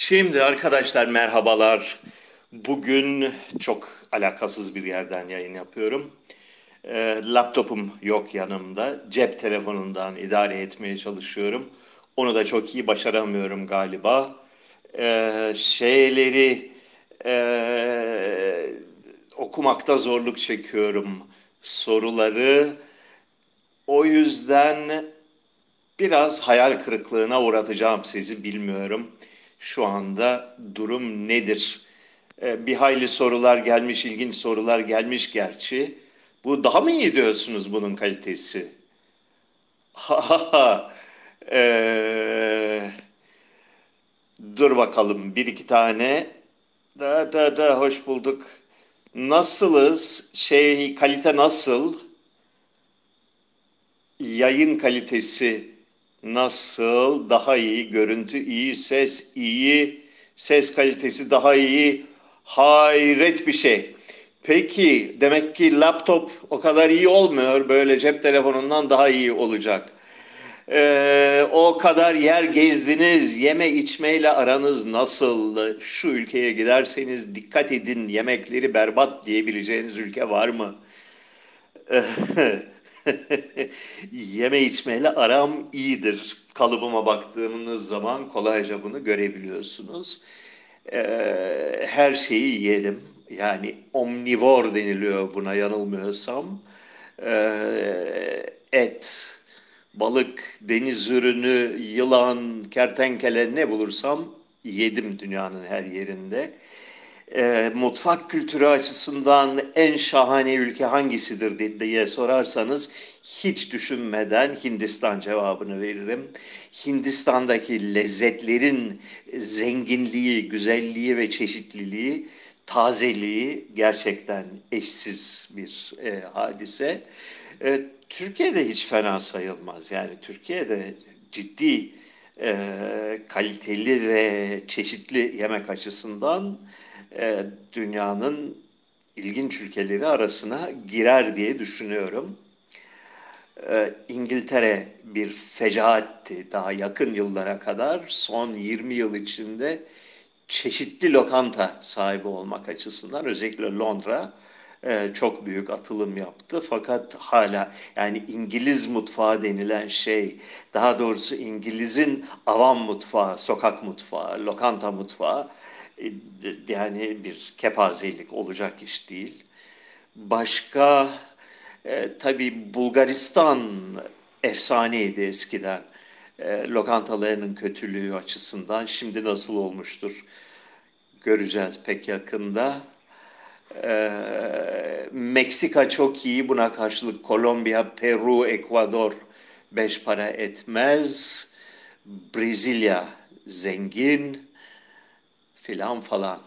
Şimdi arkadaşlar merhabalar. Bugün çok alakasız bir yerden yayın yapıyorum. E, laptopum yok yanımda. Cep telefonundan idare etmeye çalışıyorum. Onu da çok iyi başaramıyorum galiba. E, şeyleri e, okumakta zorluk çekiyorum. Soruları. O yüzden biraz hayal kırıklığına uğratacağım sizi bilmiyorum. Şu anda durum nedir? Ee, bir hayli sorular gelmiş, ilginç sorular gelmiş gerçi. Bu daha mı iyi diyorsunuz bunun kalitesi? Ha. Ee, dur bakalım bir iki tane. Da da da hoş bulduk. Nasılız? Şey kalite nasıl? Yayın kalitesi nasıl? Daha iyi, görüntü iyi, ses iyi, ses kalitesi daha iyi. Hayret bir şey. Peki demek ki laptop o kadar iyi olmuyor. Böyle cep telefonundan daha iyi olacak. Ee, o kadar yer gezdiniz. Yeme içmeyle aranız nasıl? Şu ülkeye giderseniz dikkat edin yemekleri berbat diyebileceğiniz ülke var mı? Yeme içmeyle aram iyidir. Kalıbıma baktığınız zaman kolayca bunu görebiliyorsunuz. Ee, her şeyi yiyelim. Yani omnivor deniliyor buna yanılmıyorsam. Ee, et, balık, deniz ürünü, yılan, kertenkele ne bulursam yedim dünyanın her yerinde. E, mutfak kültürü açısından en şahane ülke hangisidir diye sorarsanız hiç düşünmeden Hindistan cevabını veririm. Hindistan'daki lezzetlerin zenginliği, güzelliği ve çeşitliliği, tazeliği gerçekten eşsiz bir e, hadise. E, Türkiye'de hiç fena sayılmaz. Yani Türkiye'de ciddi e, kaliteli ve çeşitli yemek açısından e, dünyanın ilginç ülkeleri arasına girer diye düşünüyorum. E, İngiltere bir fecaatti daha yakın yıllara kadar. Son 20 yıl içinde çeşitli lokanta sahibi olmak açısından özellikle Londra e, çok büyük atılım yaptı. Fakat hala yani İngiliz mutfağı denilen şey, daha doğrusu İngiliz'in avam mutfağı, sokak mutfağı, lokanta mutfağı yani bir kepazelik olacak iş değil. Başka e, tabii Bulgaristan efsaneydi eskiden. E, lokantalarının kötülüğü açısından şimdi nasıl olmuştur göreceğiz pek yakında. E, Meksika çok iyi buna karşılık Kolombiya, Peru, Ekvador beş para etmez. Brezilya zengin filan falan.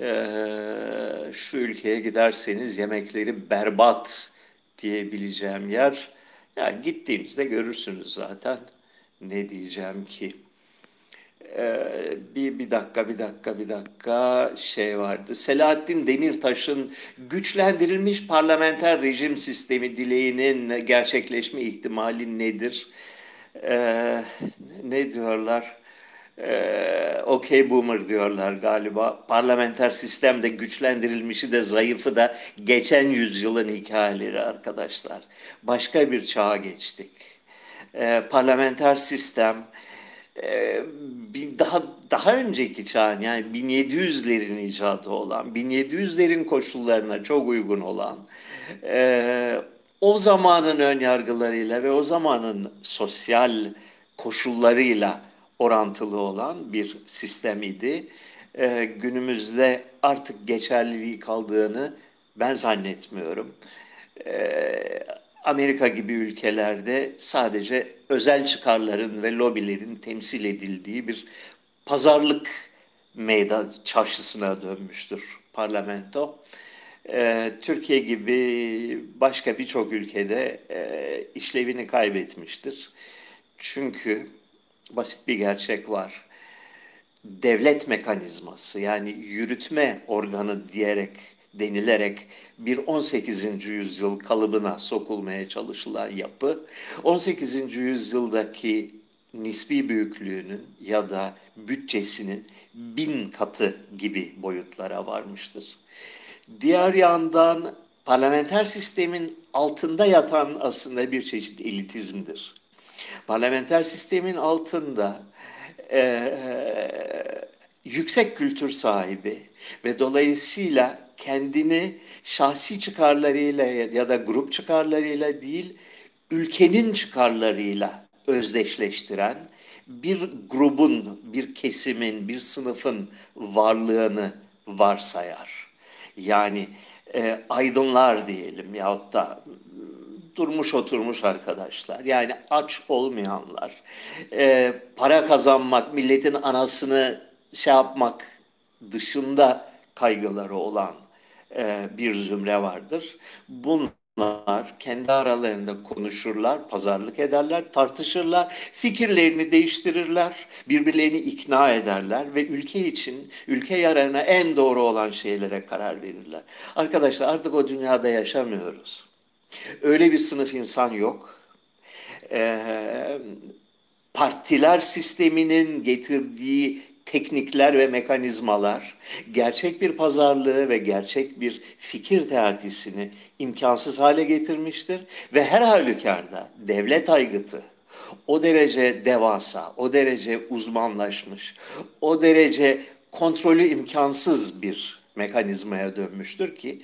Ee, şu ülkeye giderseniz yemekleri berbat diyebileceğim yer. Ya gittiğinizde görürsünüz zaten. Ne diyeceğim ki? Ee, bir, bir dakika, bir dakika, bir dakika şey vardı. Selahattin Demirtaş'ın güçlendirilmiş parlamenter rejim sistemi dileğinin gerçekleşme ihtimali nedir? Ee, ne diyorlar? Ee, okey boomer diyorlar galiba. Parlamenter sistemde güçlendirilmişi de zayıfı da geçen yüzyılın hikayeleri arkadaşlar. Başka bir çağa geçtik. Ee, parlamenter sistem e, daha daha önceki çağın yani 1700'lerin icadı olan, 1700'lerin koşullarına çok uygun olan e, o zamanın ön yargılarıyla ve o zamanın sosyal koşullarıyla orantılı olan bir sistem idi. Ee, günümüzde artık geçerliliği kaldığını ben zannetmiyorum. Ee, Amerika gibi ülkelerde sadece özel çıkarların ve lobilerin temsil edildiği bir pazarlık meydan çarşısına dönmüştür parlamento. Ee, Türkiye gibi başka birçok ülkede e, işlevini kaybetmiştir. Çünkü basit bir gerçek var. Devlet mekanizması yani yürütme organı diyerek denilerek bir 18. yüzyıl kalıbına sokulmaya çalışılan yapı 18. yüzyıldaki nispi büyüklüğünün ya da bütçesinin bin katı gibi boyutlara varmıştır. Diğer yandan parlamenter sistemin altında yatan aslında bir çeşit elitizmdir. Parlamenter sistemin altında e, yüksek kültür sahibi ve dolayısıyla kendini şahsi çıkarlarıyla ya da grup çıkarlarıyla değil, ülkenin çıkarlarıyla özdeşleştiren bir grubun, bir kesimin, bir sınıfın varlığını varsayar. Yani e, aydınlar diyelim yahut da durmuş oturmuş arkadaşlar. Yani aç olmayanlar, e, para kazanmak, milletin anasını şey yapmak dışında kaygıları olan e, bir zümre vardır. Bunlar kendi aralarında konuşurlar, pazarlık ederler, tartışırlar, fikirlerini değiştirirler, birbirlerini ikna ederler ve ülke için, ülke yararına en doğru olan şeylere karar verirler. Arkadaşlar artık o dünyada yaşamıyoruz. Öyle bir sınıf insan yok. Ee, partiler sisteminin getirdiği teknikler ve mekanizmalar gerçek bir pazarlığı ve gerçek bir fikir teatisini imkansız hale getirmiştir ve her halükarda devlet aygıtı o derece devasa, o derece uzmanlaşmış, o derece kontrolü imkansız bir mekanizmaya dönmüştür ki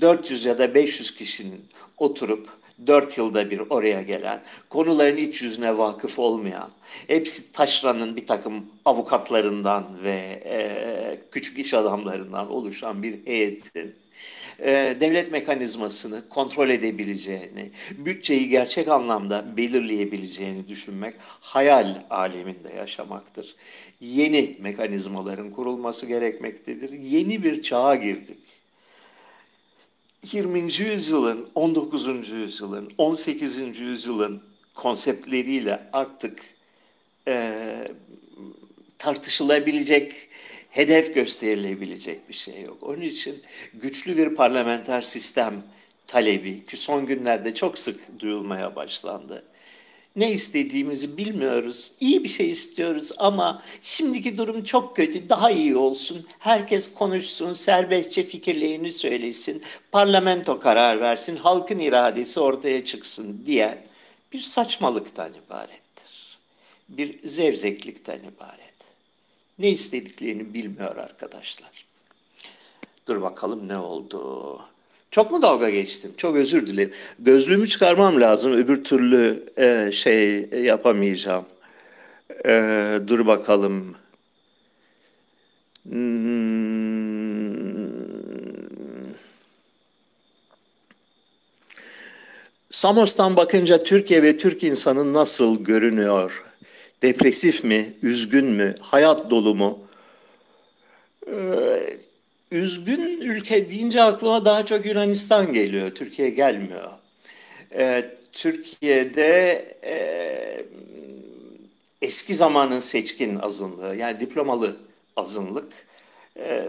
400 ya da 500 kişinin oturup dört yılda bir oraya gelen, konuların iç yüzüne vakıf olmayan, hepsi taşranın bir takım avukatlarından ve e, küçük iş adamlarından oluşan bir heyetin e, devlet mekanizmasını kontrol edebileceğini, bütçeyi gerçek anlamda belirleyebileceğini düşünmek hayal aleminde yaşamaktır. Yeni mekanizmaların kurulması gerekmektedir. Yeni bir çağa girdik. 20. yüzyılın, 19. yüzyılın, 18. yüzyılın konseptleriyle artık e, tartışılabilecek, hedef gösterilebilecek bir şey yok. Onun için güçlü bir parlamenter sistem talebi ki son günlerde çok sık duyulmaya başlandı ne istediğimizi bilmiyoruz. İyi bir şey istiyoruz ama şimdiki durum çok kötü, daha iyi olsun. Herkes konuşsun, serbestçe fikirlerini söylesin, parlamento karar versin, halkın iradesi ortaya çıksın diye bir saçmalıktan ibarettir. Bir zevzeklikten ibaret. Ne istediklerini bilmiyor arkadaşlar. Dur bakalım ne oldu. Çok mu dalga geçtim? Çok özür dilerim. Gözlüğümü çıkarmam lazım. Öbür türlü e, şey yapamayacağım. E, dur bakalım. Hmm. Samos'tan bakınca Türkiye ve Türk insanı nasıl görünüyor? Depresif mi, üzgün mü, hayat dolu mu? Üzgün ülke deyince aklıma daha çok Yunanistan geliyor. Türkiye gelmiyor. Ee, Türkiye'de e, eski zamanın seçkin azınlığı yani diplomalı azınlık e,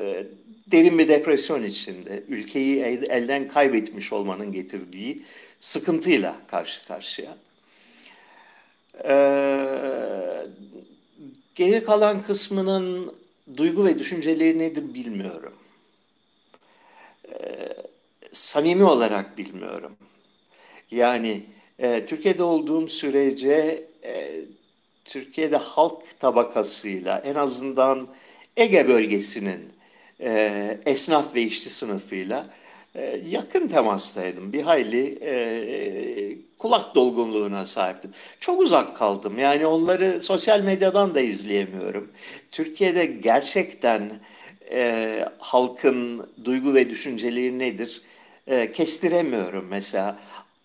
derin bir depresyon içinde ülkeyi el, elden kaybetmiş olmanın getirdiği sıkıntıyla karşı karşıya. Ee, geri kalan kısmının duygu ve düşünceleri nedir bilmiyorum samimi olarak bilmiyorum. Yani e, Türkiye'de olduğum sürece e, Türkiye'de halk tabakasıyla en azından Ege bölgesinin e, esnaf ve işçi sınıfıyla e, yakın temastaydım. Bir hayli e, kulak dolgunluğuna sahiptim. Çok uzak kaldım. Yani onları sosyal medyadan da izleyemiyorum. Türkiye'de gerçekten e, halkın duygu ve düşünceleri nedir? e, kestiremiyorum mesela.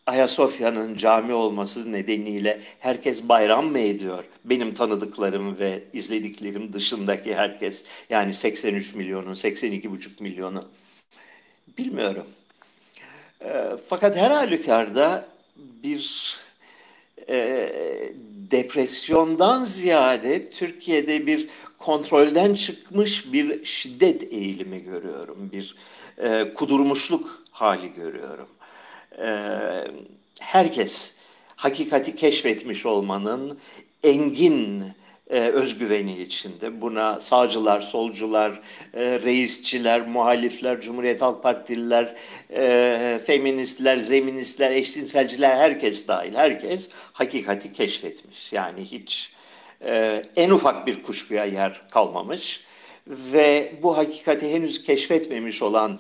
Ayasofya'nın cami olması nedeniyle herkes bayram mı ediyor? Benim tanıdıklarım ve izlediklerim dışındaki herkes yani 83 milyonun 82,5 milyonu bilmiyorum. E, fakat her halükarda bir e, depresyondan ziyade Türkiye'de bir kontrolden çıkmış bir şiddet eğilimi görüyorum. Bir e, kudurmuşluk hali görüyorum. Ee, herkes hakikati keşfetmiş olmanın, engin e, özgüveni içinde. Buna sağcılar, solcular, e, reisçiler, muhalifler, Cumhuriyet Halk Partililer, e, feministler, zeministler, eşcinselciler herkes dahil. Herkes hakikati keşfetmiş. Yani hiç e, en ufak bir kuşkuya yer kalmamış. Ve bu hakikati henüz keşfetmemiş olan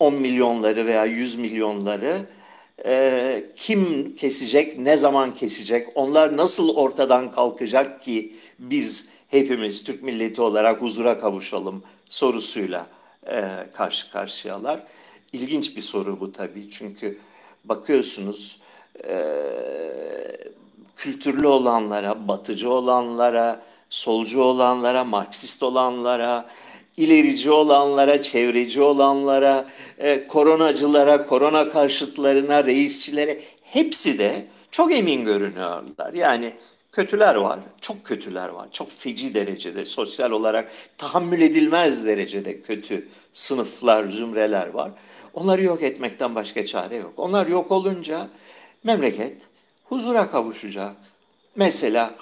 10 milyonları veya 100 milyonları e, kim kesecek, ne zaman kesecek, onlar nasıl ortadan kalkacak ki biz hepimiz Türk milleti olarak huzura kavuşalım sorusuyla e, karşı karşıyalar. İlginç bir soru bu tabii çünkü bakıyorsunuz e, kültürlü olanlara, batıcı olanlara, solcu olanlara, Marksist olanlara, ilerici olanlara, çevreci olanlara, e, koronacılara, korona karşıtlarına, reisçilere hepsi de çok emin görünüyorlar. Yani kötüler var, çok kötüler var. Çok feci derecede, sosyal olarak tahammül edilmez derecede kötü sınıflar, zümreler var. Onları yok etmekten başka çare yok. Onlar yok olunca memleket huzura kavuşacak. Mesela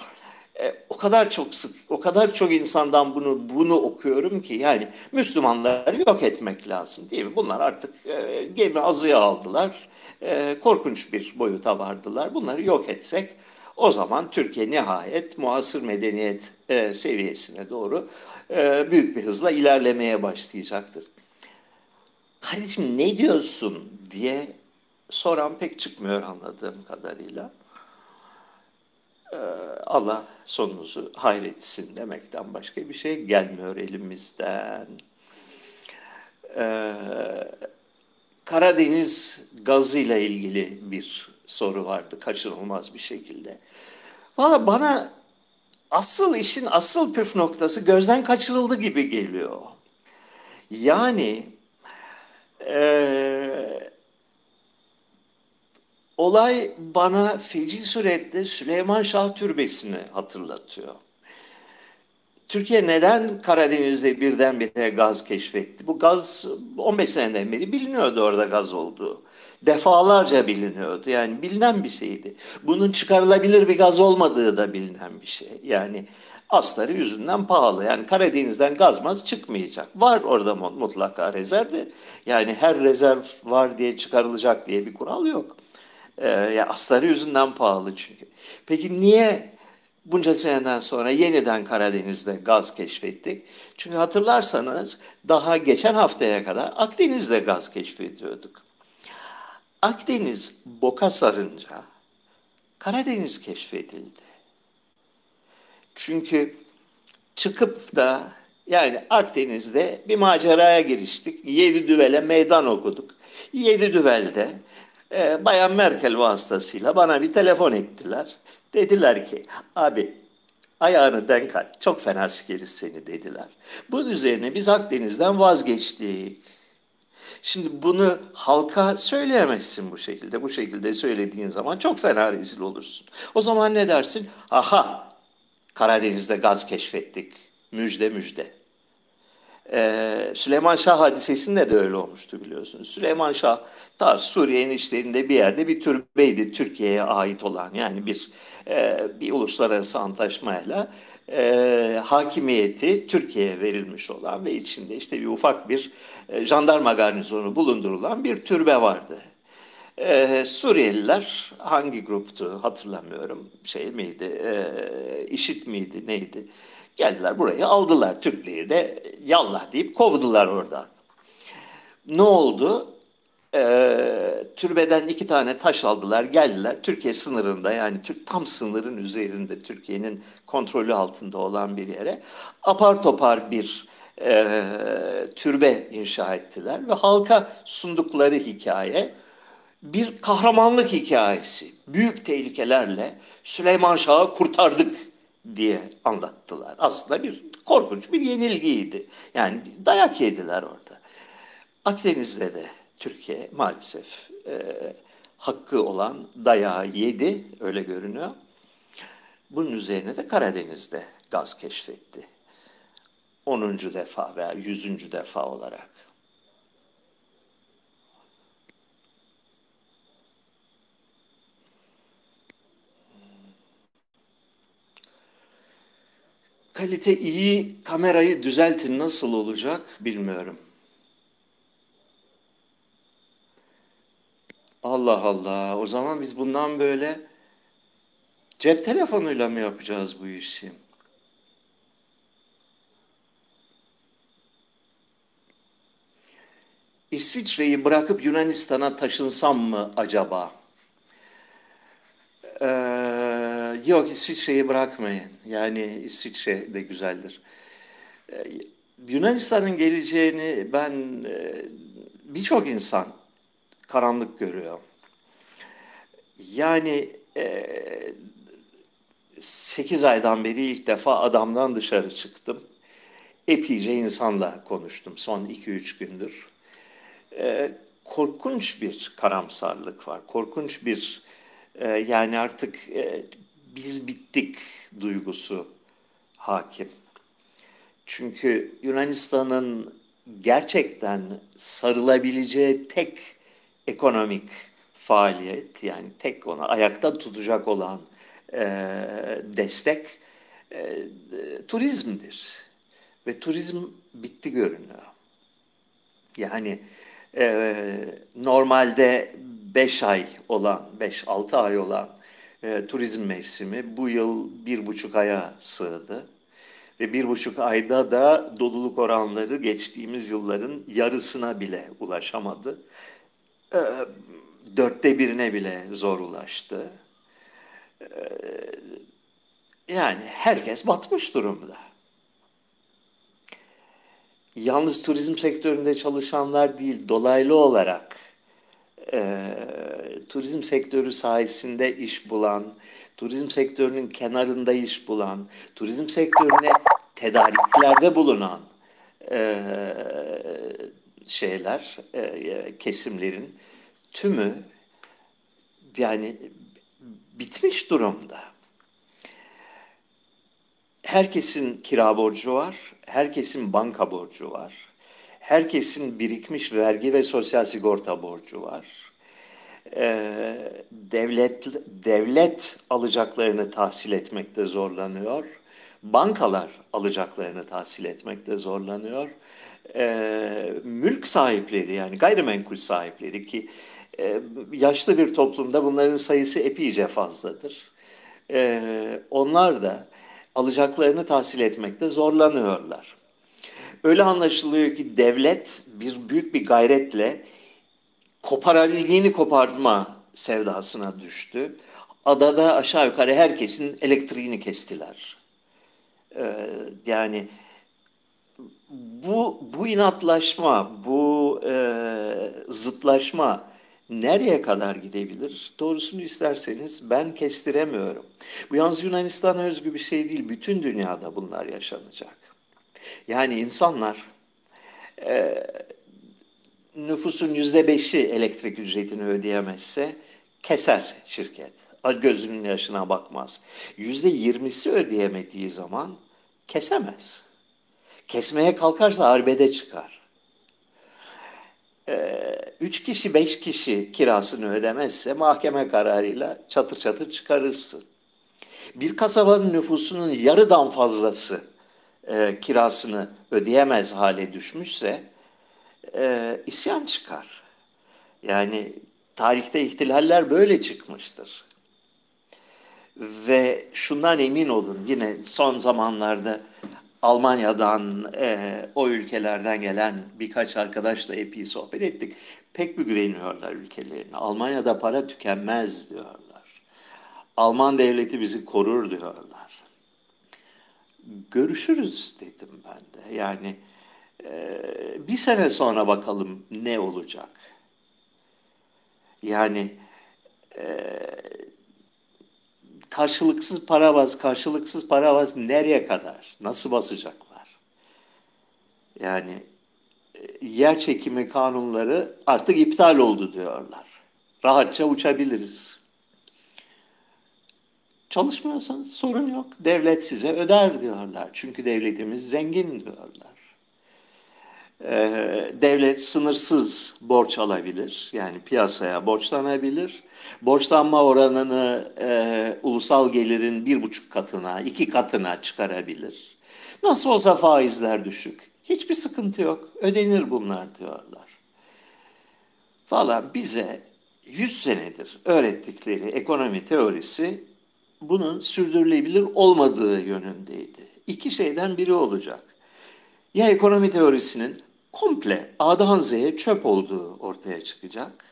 o kadar çok sık, o kadar çok insandan bunu bunu okuyorum ki yani Müslümanları yok etmek lazım değil mi? Bunlar artık e, gemi azıya aldılar, e, korkunç bir boyuta vardılar. Bunları yok etsek o zaman Türkiye nihayet muasır medeniyet e, seviyesine doğru e, büyük bir hızla ilerlemeye başlayacaktır. Kardeşim ne diyorsun diye soran pek çıkmıyor anladığım kadarıyla. Ee, Allah sonunuzu hayretsin demekten başka bir şey gelmiyor elimizden. Ee, Karadeniz gazıyla ilgili bir soru vardı kaçınılmaz bir şekilde. Valla bana asıl işin asıl püf noktası gözden kaçırıldı gibi geliyor. Yani e, Olay bana feci surette Süleyman Şah Türbesi'ni hatırlatıyor. Türkiye neden Karadeniz'de birdenbire gaz keşfetti? Bu gaz 15 seneden beri biliniyordu orada gaz olduğu. Defalarca biliniyordu. Yani bilinen bir şeydi. Bunun çıkarılabilir bir gaz olmadığı da bilinen bir şey. Yani asları yüzünden pahalı. Yani Karadeniz'den gazmaz çıkmayacak. Var orada mutlaka rezervde. Yani her rezerv var diye çıkarılacak diye bir kural yok. E, ya asları yüzünden pahalı çünkü. Peki niye bunca seneden sonra yeniden Karadeniz'de gaz keşfettik? Çünkü hatırlarsanız daha geçen haftaya kadar Akdeniz'de gaz keşfediyorduk. Akdeniz boka sarınca Karadeniz keşfedildi. Çünkü çıkıp da yani Akdeniz'de bir maceraya giriştik. Yedi düvele meydan okuduk. Yedi düvelde e, Bayan Merkel vasıtasıyla bana bir telefon ettiler. Dediler ki abi ayağını denk al. Çok fena sikeriz seni dediler. Bunun üzerine biz Akdeniz'den vazgeçtik. Şimdi bunu halka söyleyemezsin bu şekilde. Bu şekilde söylediğin zaman çok fena rezil olursun. O zaman ne dersin? Aha Karadeniz'de gaz keşfettik. Müjde müjde. Ee, Süleyman Şah hadisesinde de öyle olmuştu biliyorsunuz. Süleyman Şah ta Suriye'nin içlerinde bir yerde bir türbeydi Türkiye'ye ait olan yani bir e, bir uluslararası antlaşmayla e, hakimiyeti Türkiye'ye verilmiş olan ve içinde işte bir ufak bir e, jandarma garnizonu bulundurulan bir türbe vardı. Ee, Suriyeliler hangi gruptu hatırlamıyorum şey miydi e, işit miydi neydi Geldiler burayı aldılar Türkleri de yallah deyip kovdular oradan. Ne oldu? Ee, türbeden iki tane taş aldılar geldiler Türkiye sınırında yani Türk tam sınırın üzerinde Türkiye'nin kontrolü altında olan bir yere apar topar bir e, türbe inşa ettiler ve halka sundukları hikaye bir kahramanlık hikayesi. Büyük tehlikelerle Süleyman Şah'ı kurtardık diye anlattılar. Aslında bir korkunç bir yenilgiydi. Yani dayak yediler orada. Akdeniz'de de Türkiye maalesef e, hakkı olan dayağı yedi, öyle görünüyor. Bunun üzerine de Karadeniz'de gaz keşfetti. 10. defa veya 100. defa olarak. Kalite iyi, kamerayı düzeltin nasıl olacak bilmiyorum. Allah Allah. O zaman biz bundan böyle cep telefonuyla mı yapacağız bu işi? İsviçre'yi bırakıp Yunanistan'a taşınsam mı acaba? Ee, yok İsviçre'yi bırakmayın. Yani İsviçre de güzeldir. Ee, Yunanistan'ın geleceğini ben e, birçok insan karanlık görüyor. Yani e, 8 aydan beri ilk defa adamdan dışarı çıktım. Epeyce insanla konuştum son 2-3 gündür. E, korkunç bir karamsarlık var. Korkunç bir e, yani artık e, biz bittik duygusu hakim. Çünkü Yunanistan'ın gerçekten sarılabileceği tek ekonomik faaliyet yani tek ona ayakta tutacak olan e, destek e, turizmdir. Ve turizm bitti görünüyor. Yani e, normalde 5 ay olan, 5-6 ay olan e, turizm mevsimi bu yıl bir buçuk aya sığdı. Ve bir buçuk ayda da doluluk oranları geçtiğimiz yılların yarısına bile ulaşamadı. E, dörtte birine bile zor ulaştı. E, yani herkes batmış durumda. Yalnız turizm sektöründe çalışanlar değil, dolaylı olarak e, turizm sektörü sayesinde iş bulan, turizm sektörünün kenarında iş bulan, turizm sektörüne tedariklerde bulunan e, şeyler, e, kesimlerin tümü yani bitmiş durumda. Herkesin kira borcu var, herkesin banka borcu var. Herkesin birikmiş vergi ve sosyal sigorta borcu var. Ee, devlet devlet alacaklarını tahsil etmekte zorlanıyor. Bankalar alacaklarını tahsil etmekte zorlanıyor. Ee, mülk sahipleri yani gayrimenkul sahipleri ki e, yaşlı bir toplumda bunların sayısı epeyce fazladır. E, onlar da alacaklarını tahsil etmekte zorlanıyorlar. Öyle anlaşılıyor ki devlet bir büyük bir gayretle koparabildiğini koparma sevdasına düştü. Adada aşağı yukarı herkesin elektriğini kestiler. Ee, yani bu bu inatlaşma, bu e, zıtlaşma nereye kadar gidebilir? Doğrusunu isterseniz ben kestiremiyorum. Bu yalnız Yunanistan'a özgü bir şey değil. Bütün dünyada bunlar yaşanacak. Yani insanlar e, nüfusun yüzde beşi elektrik ücretini ödeyemezse keser şirket. Gözünün yaşına bakmaz. Yüzde yirmisi ödeyemediği zaman kesemez. Kesmeye kalkarsa arbede çıkar. Ee, üç kişi, beş kişi kirasını ödemezse mahkeme kararıyla çatır çatır çıkarırsın. Bir kasabanın nüfusunun yarıdan fazlası e, kirasını ödeyemez hale düşmüşse e, isyan çıkar. Yani tarihte ihtilaller böyle çıkmıştır. Ve şundan emin olun yine son zamanlarda Almanya'dan, e, o ülkelerden gelen birkaç arkadaşla epey sohbet ettik. Pek bir güveniyorlar ülkelerine. Almanya'da para tükenmez diyorlar. Alman devleti bizi korur diyorlar. Görüşürüz dedim ben de. Yani e, bir sene sonra bakalım ne olacak. Yani e, karşılıksız para bas, karşılıksız para bas nereye kadar? Nasıl basacaklar? Yani e, yer çekimi kanunları artık iptal oldu diyorlar. Rahatça uçabiliriz. Çalışmıyorsanız sorun yok. Devlet size öder diyorlar. Çünkü devletimiz zengin diyorlar. Ee, devlet sınırsız borç alabilir. Yani piyasaya borçlanabilir. Borçlanma oranını e, ulusal gelirin bir buçuk katına, iki katına çıkarabilir. Nasıl olsa faizler düşük. Hiçbir sıkıntı yok. Ödenir bunlar diyorlar. Valla bize 100 senedir öğrettikleri ekonomi teorisi bunun sürdürülebilir olmadığı yönündeydi. İki şeyden biri olacak. Ya ekonomi teorisinin komple A'dan Z'ye çöp olduğu ortaya çıkacak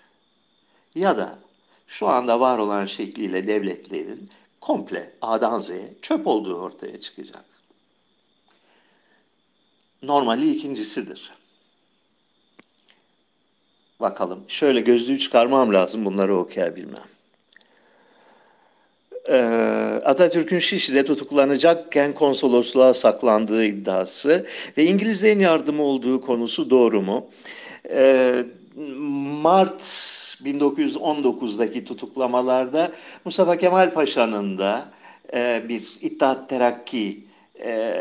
ya da şu anda var olan şekliyle devletlerin komple A'dan Z'ye çöp olduğu ortaya çıkacak. Normali ikincisidir. Bakalım. Şöyle gözlüğü çıkarmam lazım bunları okuyabilmem. Ee, Atatürk'ün Şişli'de tutuklanacakken konsolosluğa saklandığı iddiası ve İngilizlerin yardımı olduğu konusu doğru mu? Ee, Mart 1919'daki tutuklamalarda Mustafa Kemal Paşa'nın da e, bir İttihat Terakki e,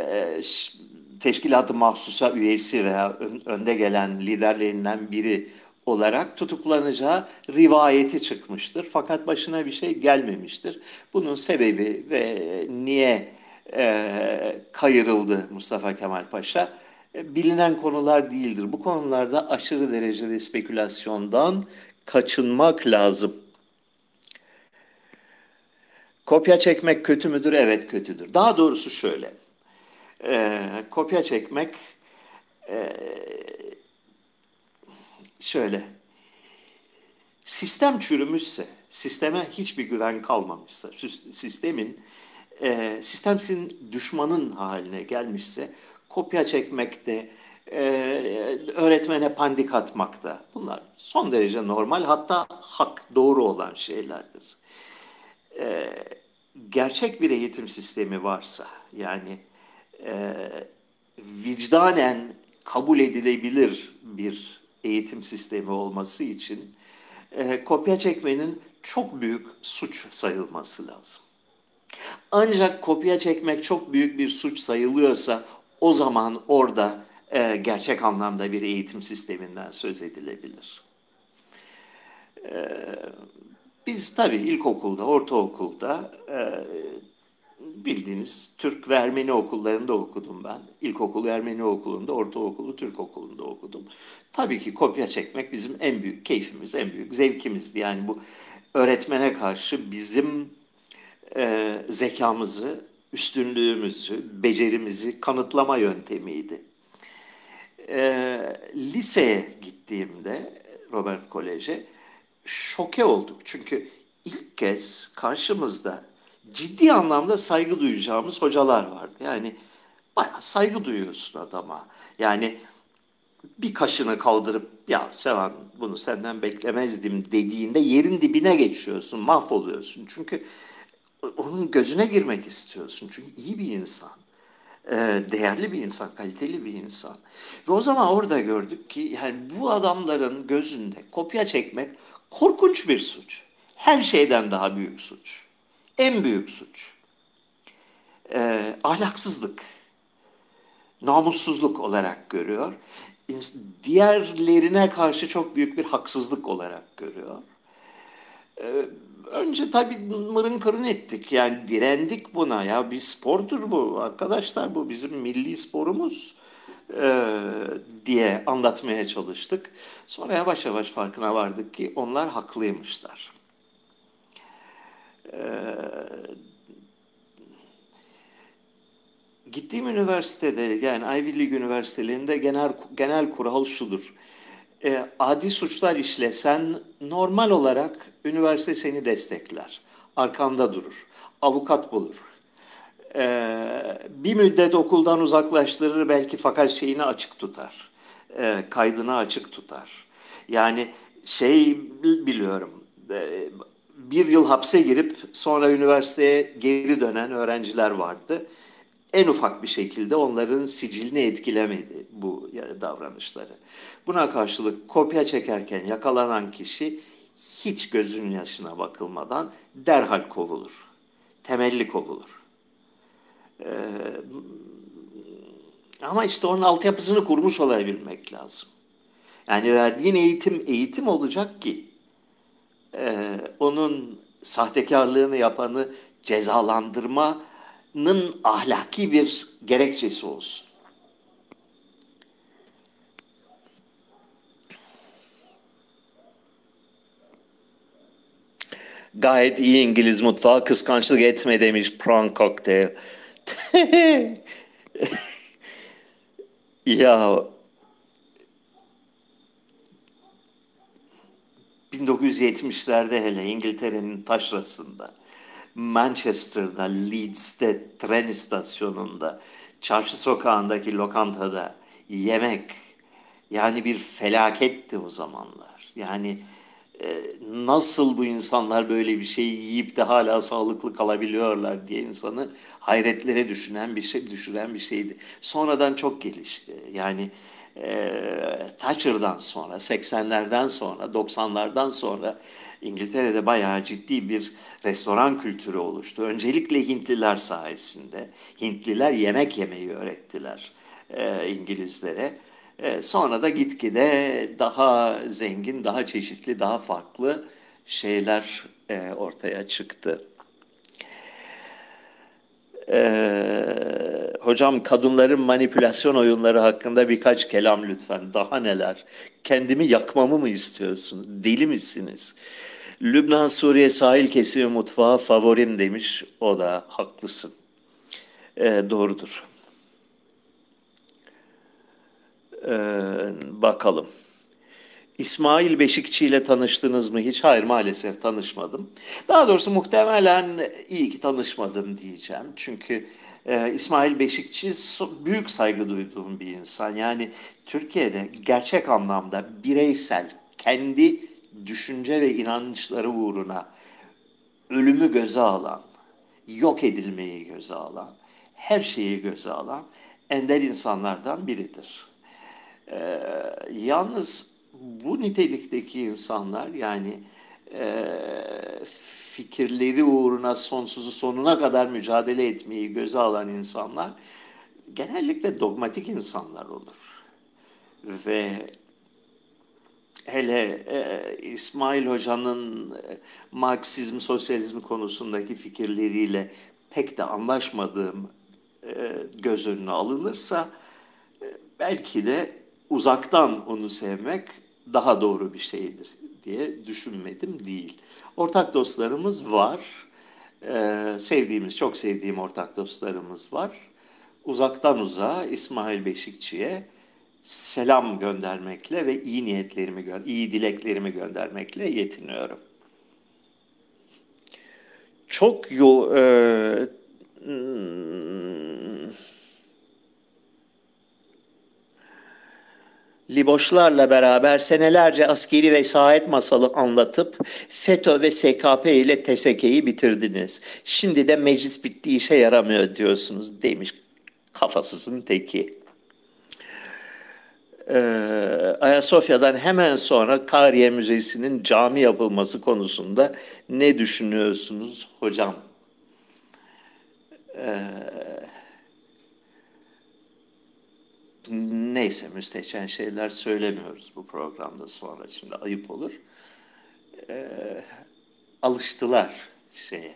teşkilatı mahsusa üyesi veya önde gelen liderlerinden biri olarak tutuklanacağı rivayeti çıkmıştır. Fakat başına bir şey gelmemiştir. Bunun sebebi ve niye e, kayırıldı Mustafa Kemal Paşa e, bilinen konular değildir. Bu konularda aşırı derecede spekülasyondan kaçınmak lazım. Kopya çekmek kötü müdür? Evet kötüdür. Daha doğrusu şöyle. E, kopya çekmek e, şöyle. Sistem çürümüşse, sisteme hiçbir güven kalmamışsa, sistemin e, sistem sizin düşmanın haline gelmişse kopya çekmekte, e, öğretmene pandik atmakta bunlar son derece normal hatta hak doğru olan şeylerdir. E, gerçek bir eğitim sistemi varsa yani e, vicdanen kabul edilebilir bir eğitim sistemi olması için e, kopya çekmenin çok büyük suç sayılması lazım. Ancak kopya çekmek çok büyük bir suç sayılıyorsa o zaman orada e, gerçek anlamda bir eğitim sisteminden söz edilebilir. E, biz tabii ilkokulda, ortaokulda e, bildiğiniz Türk ve Ermeni okullarında okudum ben. İlkokulu Ermeni okulunda, ortaokulu Türk okulunda okudum. Tabii ki kopya çekmek bizim en büyük keyfimiz, en büyük zevkimizdi. Yani bu öğretmene karşı bizim e, zekamızı, üstünlüğümüzü, becerimizi kanıtlama yöntemiydi. E, liseye gittiğimde Robert Kolej'e şoke olduk. Çünkü ilk kez karşımızda ciddi anlamda saygı duyacağımız hocalar vardı. Yani bayağı saygı duyuyorsun adama. Yani bir kaşını kaldırıp ya Sevan bunu senden beklemezdim dediğinde yerin dibine geçiyorsun, mahvoluyorsun. Çünkü onun gözüne girmek istiyorsun. Çünkü iyi bir insan. Değerli bir insan, kaliteli bir insan. Ve o zaman orada gördük ki yani bu adamların gözünde kopya çekmek korkunç bir suç. Her şeyden daha büyük suç. En büyük suç. Ee, ahlaksızlık, namussuzluk olarak görüyor. Diğerlerine karşı çok büyük bir haksızlık olarak görüyor. Ee, önce tabii mırın kırın ettik. Yani direndik buna. Ya bir spordur bu arkadaşlar. Bu bizim milli sporumuz e, diye anlatmaya çalıştık. Sonra yavaş yavaş farkına vardık ki onlar haklıymışlar. E, gittiğim üniversitede yani Ivy League üniversitelerinde genel genel kural şudur. E, adi suçlar işlesen normal olarak üniversite seni destekler. Arkanda durur. Avukat bulur. E, bir müddet okuldan uzaklaştırır belki fakat şeyini açık tutar. E, kaydını açık tutar. Yani şey biliyorum. Bir yıl hapse girip sonra üniversiteye geri dönen öğrenciler vardı. En ufak bir şekilde onların sicilini etkilemedi bu davranışları. Buna karşılık kopya çekerken yakalanan kişi hiç gözünün yaşına bakılmadan derhal kovulur. Temelli kovulur. Ee, ama işte onun altyapısını kurmuş olabilmek lazım. Yani verdiğin eğitim eğitim olacak ki e, onun sahtekarlığını yapanı cezalandırma yaşamanın ahlaki bir gerekçesi olsun. Gayet iyi İngiliz mutfağı kıskançlık etme demiş prawn cocktail. ya 1970'lerde hele İngiltere'nin taşrasında, Manchester'da, Leeds'te, tren istasyonunda, çarşı sokağındaki lokantada yemek yani bir felaketti o zamanlar. Yani e, nasıl bu insanlar böyle bir şey yiyip de hala sağlıklı kalabiliyorlar diye insanı hayretlere düşünen bir şey düşüren bir şeydi. Sonradan çok gelişti. Yani e, Thatcher'dan sonra, 80'lerden sonra, 90'lardan sonra İngiltere'de bayağı ciddi bir restoran kültürü oluştu. Öncelikle Hintliler sayesinde. Hintliler yemek yemeyi öğrettiler e, İngilizlere. E, sonra da gitgide daha zengin, daha çeşitli, daha farklı şeyler e, ortaya çıktı. Ee, hocam kadınların manipülasyon oyunları hakkında birkaç kelam lütfen. Daha neler? Kendimi yakmamı mı istiyorsunuz? Deli misiniz? Lübnan Suriye sahil kesimi mutfağı favorim demiş. O da haklısın. Ee, doğrudur. Ee, bakalım. İsmail Beşikçi ile tanıştınız mı hiç? Hayır maalesef tanışmadım. Daha doğrusu muhtemelen iyi ki tanışmadım diyeceğim. Çünkü e, İsmail Beşikçi büyük saygı duyduğum bir insan. Yani Türkiye'de gerçek anlamda bireysel, kendi düşünce ve inançları uğruna ölümü göze alan, yok edilmeyi göze alan, her şeyi göze alan ender insanlardan biridir. Ee, yalnız bu nitelikteki insanlar yani e, fikirleri uğruna sonsuzu sonuna kadar mücadele etmeyi göze alan insanlar genellikle dogmatik insanlar olur. Ve hele e, İsmail Hoca'nın e, Marksizm, sosyalizm konusundaki fikirleriyle pek de anlaşmadığım e, göz önüne alınırsa e, belki de uzaktan onu sevmek daha doğru bir şeydir diye düşünmedim değil. Ortak dostlarımız var. Ee, sevdiğimiz, çok sevdiğim ortak dostlarımız var. Uzaktan uzağa İsmail Beşikçi'ye selam göndermekle ve iyi niyetlerimi, iyi dileklerimi göndermekle yetiniyorum. Çok yo, e, Liboşlarla beraber senelerce askeri vesayet masalı anlatıp FETÖ ve SKP ile TSK'yi bitirdiniz. Şimdi de meclis bitti işe yaramıyor diyorsunuz demiş kafasızın teki. Ee, Ayasofya'dan hemen sonra Kariye Müzesi'nin cami yapılması konusunda ne düşünüyorsunuz hocam? Ee, neyse müstehcen şeyler söylemiyoruz bu programda sonra şimdi ayıp olur. Ee, alıştılar şeye.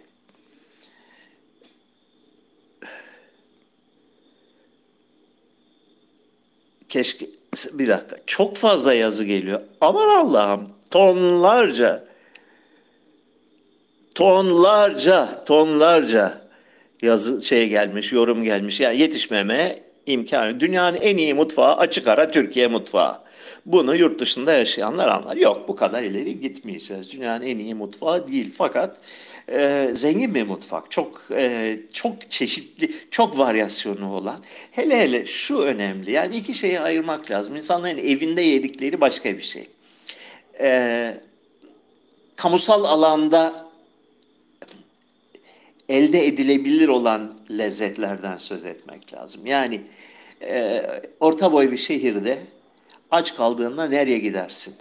Keşke bir dakika çok fazla yazı geliyor. Aman Allah'ım tonlarca tonlarca tonlarca yazı şey gelmiş, yorum gelmiş. Yani yetişmeme imkanı. Dünyanın en iyi mutfağı açık ara Türkiye mutfağı. Bunu yurt dışında yaşayanlar anlar. Yok bu kadar ileri gitmeyeceğiz. Dünyanın en iyi mutfağı değil fakat e, zengin bir mutfak. Çok e, çok çeşitli, çok varyasyonu olan. Hele hele şu önemli. Yani iki şeyi ayırmak lazım. İnsanların evinde yedikleri başka bir şey. E, kamusal alanda elde edilebilir olan lezzetlerden söz etmek lazım. Yani e, orta boy bir şehirde aç kaldığında nereye gidersin?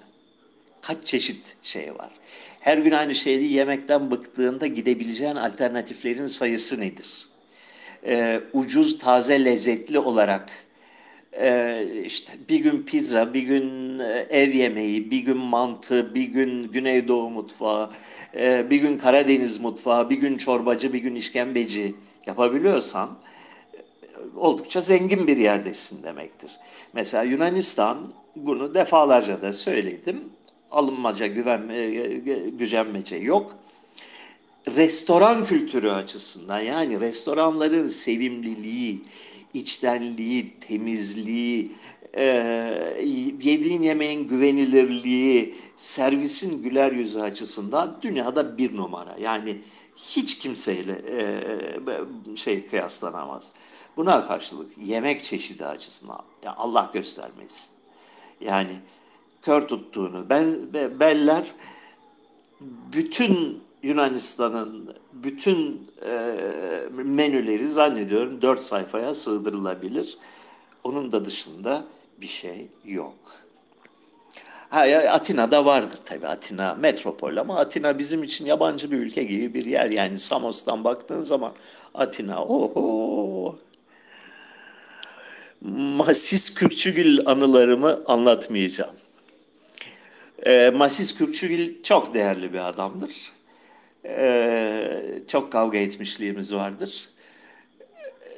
Kaç çeşit şey var? Her gün aynı şeyi yemekten bıktığında gidebileceğin alternatiflerin sayısı nedir? E, ucuz, taze, lezzetli olarak e, işte bir gün pizza, bir gün e, ev yemeği, bir gün mantı, bir gün Güneydoğu mutfağı, e, bir gün Karadeniz mutfağı, bir gün çorbacı, bir gün işkembeci yapabiliyorsan oldukça zengin bir yerdesin demektir. Mesela Yunanistan bunu defalarca da söyledim. Alınmaca, güven, e, gücenmece yok. Restoran kültürü açısından yani restoranların sevimliliği, içtenliği, temizliği, e, yediğin yemeğin güvenilirliği, servisin güler yüzü açısından dünyada bir numara. Yani hiç kimseyle e, şey kıyaslanamaz. Buna karşılık yemek çeşidi açısından ya Allah göstermesin. Yani kör tuttuğunu ben, beller bütün Yunanistan'ın bütün e, menüleri zannediyorum dört sayfaya sığdırılabilir. Onun da dışında bir şey yok. Ha, Atina'da vardır tabii Atina metropol ama Atina bizim için yabancı bir ülke gibi bir yer. Yani Samos'tan baktığın zaman Atina oho Masis Kürkçügül anılarımı anlatmayacağım. E, Masis Kürkçügül çok değerli bir adamdır. E, çok kavga etmişliğimiz vardır. E,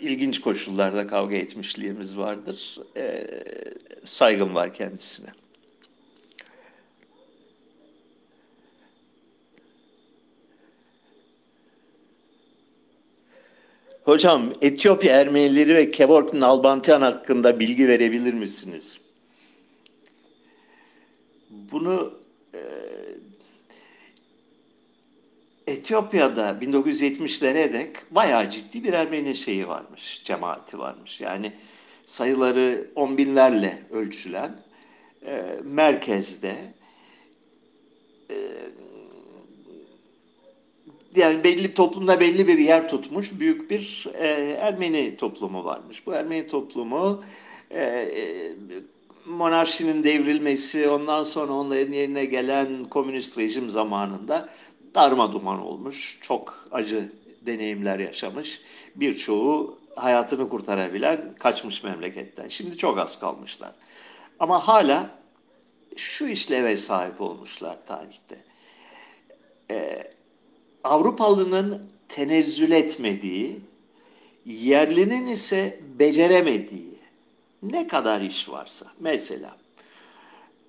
ilginç koşullarda kavga etmişliğimiz vardır. E, saygım var kendisine. Hocam Etiyopya Ermenileri ve Kevork Nalbantian hakkında bilgi verebilir misiniz? Bunu e, Etiyopya'da 1970'lere dek bayağı ciddi bir Ermeni şeyi varmış, cemaati varmış. Yani sayıları on binlerle ölçülen e, merkezde e, yani belli toplumda belli bir yer tutmuş büyük bir e, Ermeni toplumu varmış. Bu Ermeni toplumu e, e, monarşinin devrilmesi, ondan sonra onların yerine gelen komünist rejim zamanında darma duman olmuş. Çok acı deneyimler yaşamış. Birçoğu hayatını kurtarabilen kaçmış memleketten. Şimdi çok az kalmışlar. Ama hala şu işleve sahip olmuşlar tarihte. Ee, Avrupalının tenezzül etmediği, yerlinin ise beceremediği ne kadar iş varsa mesela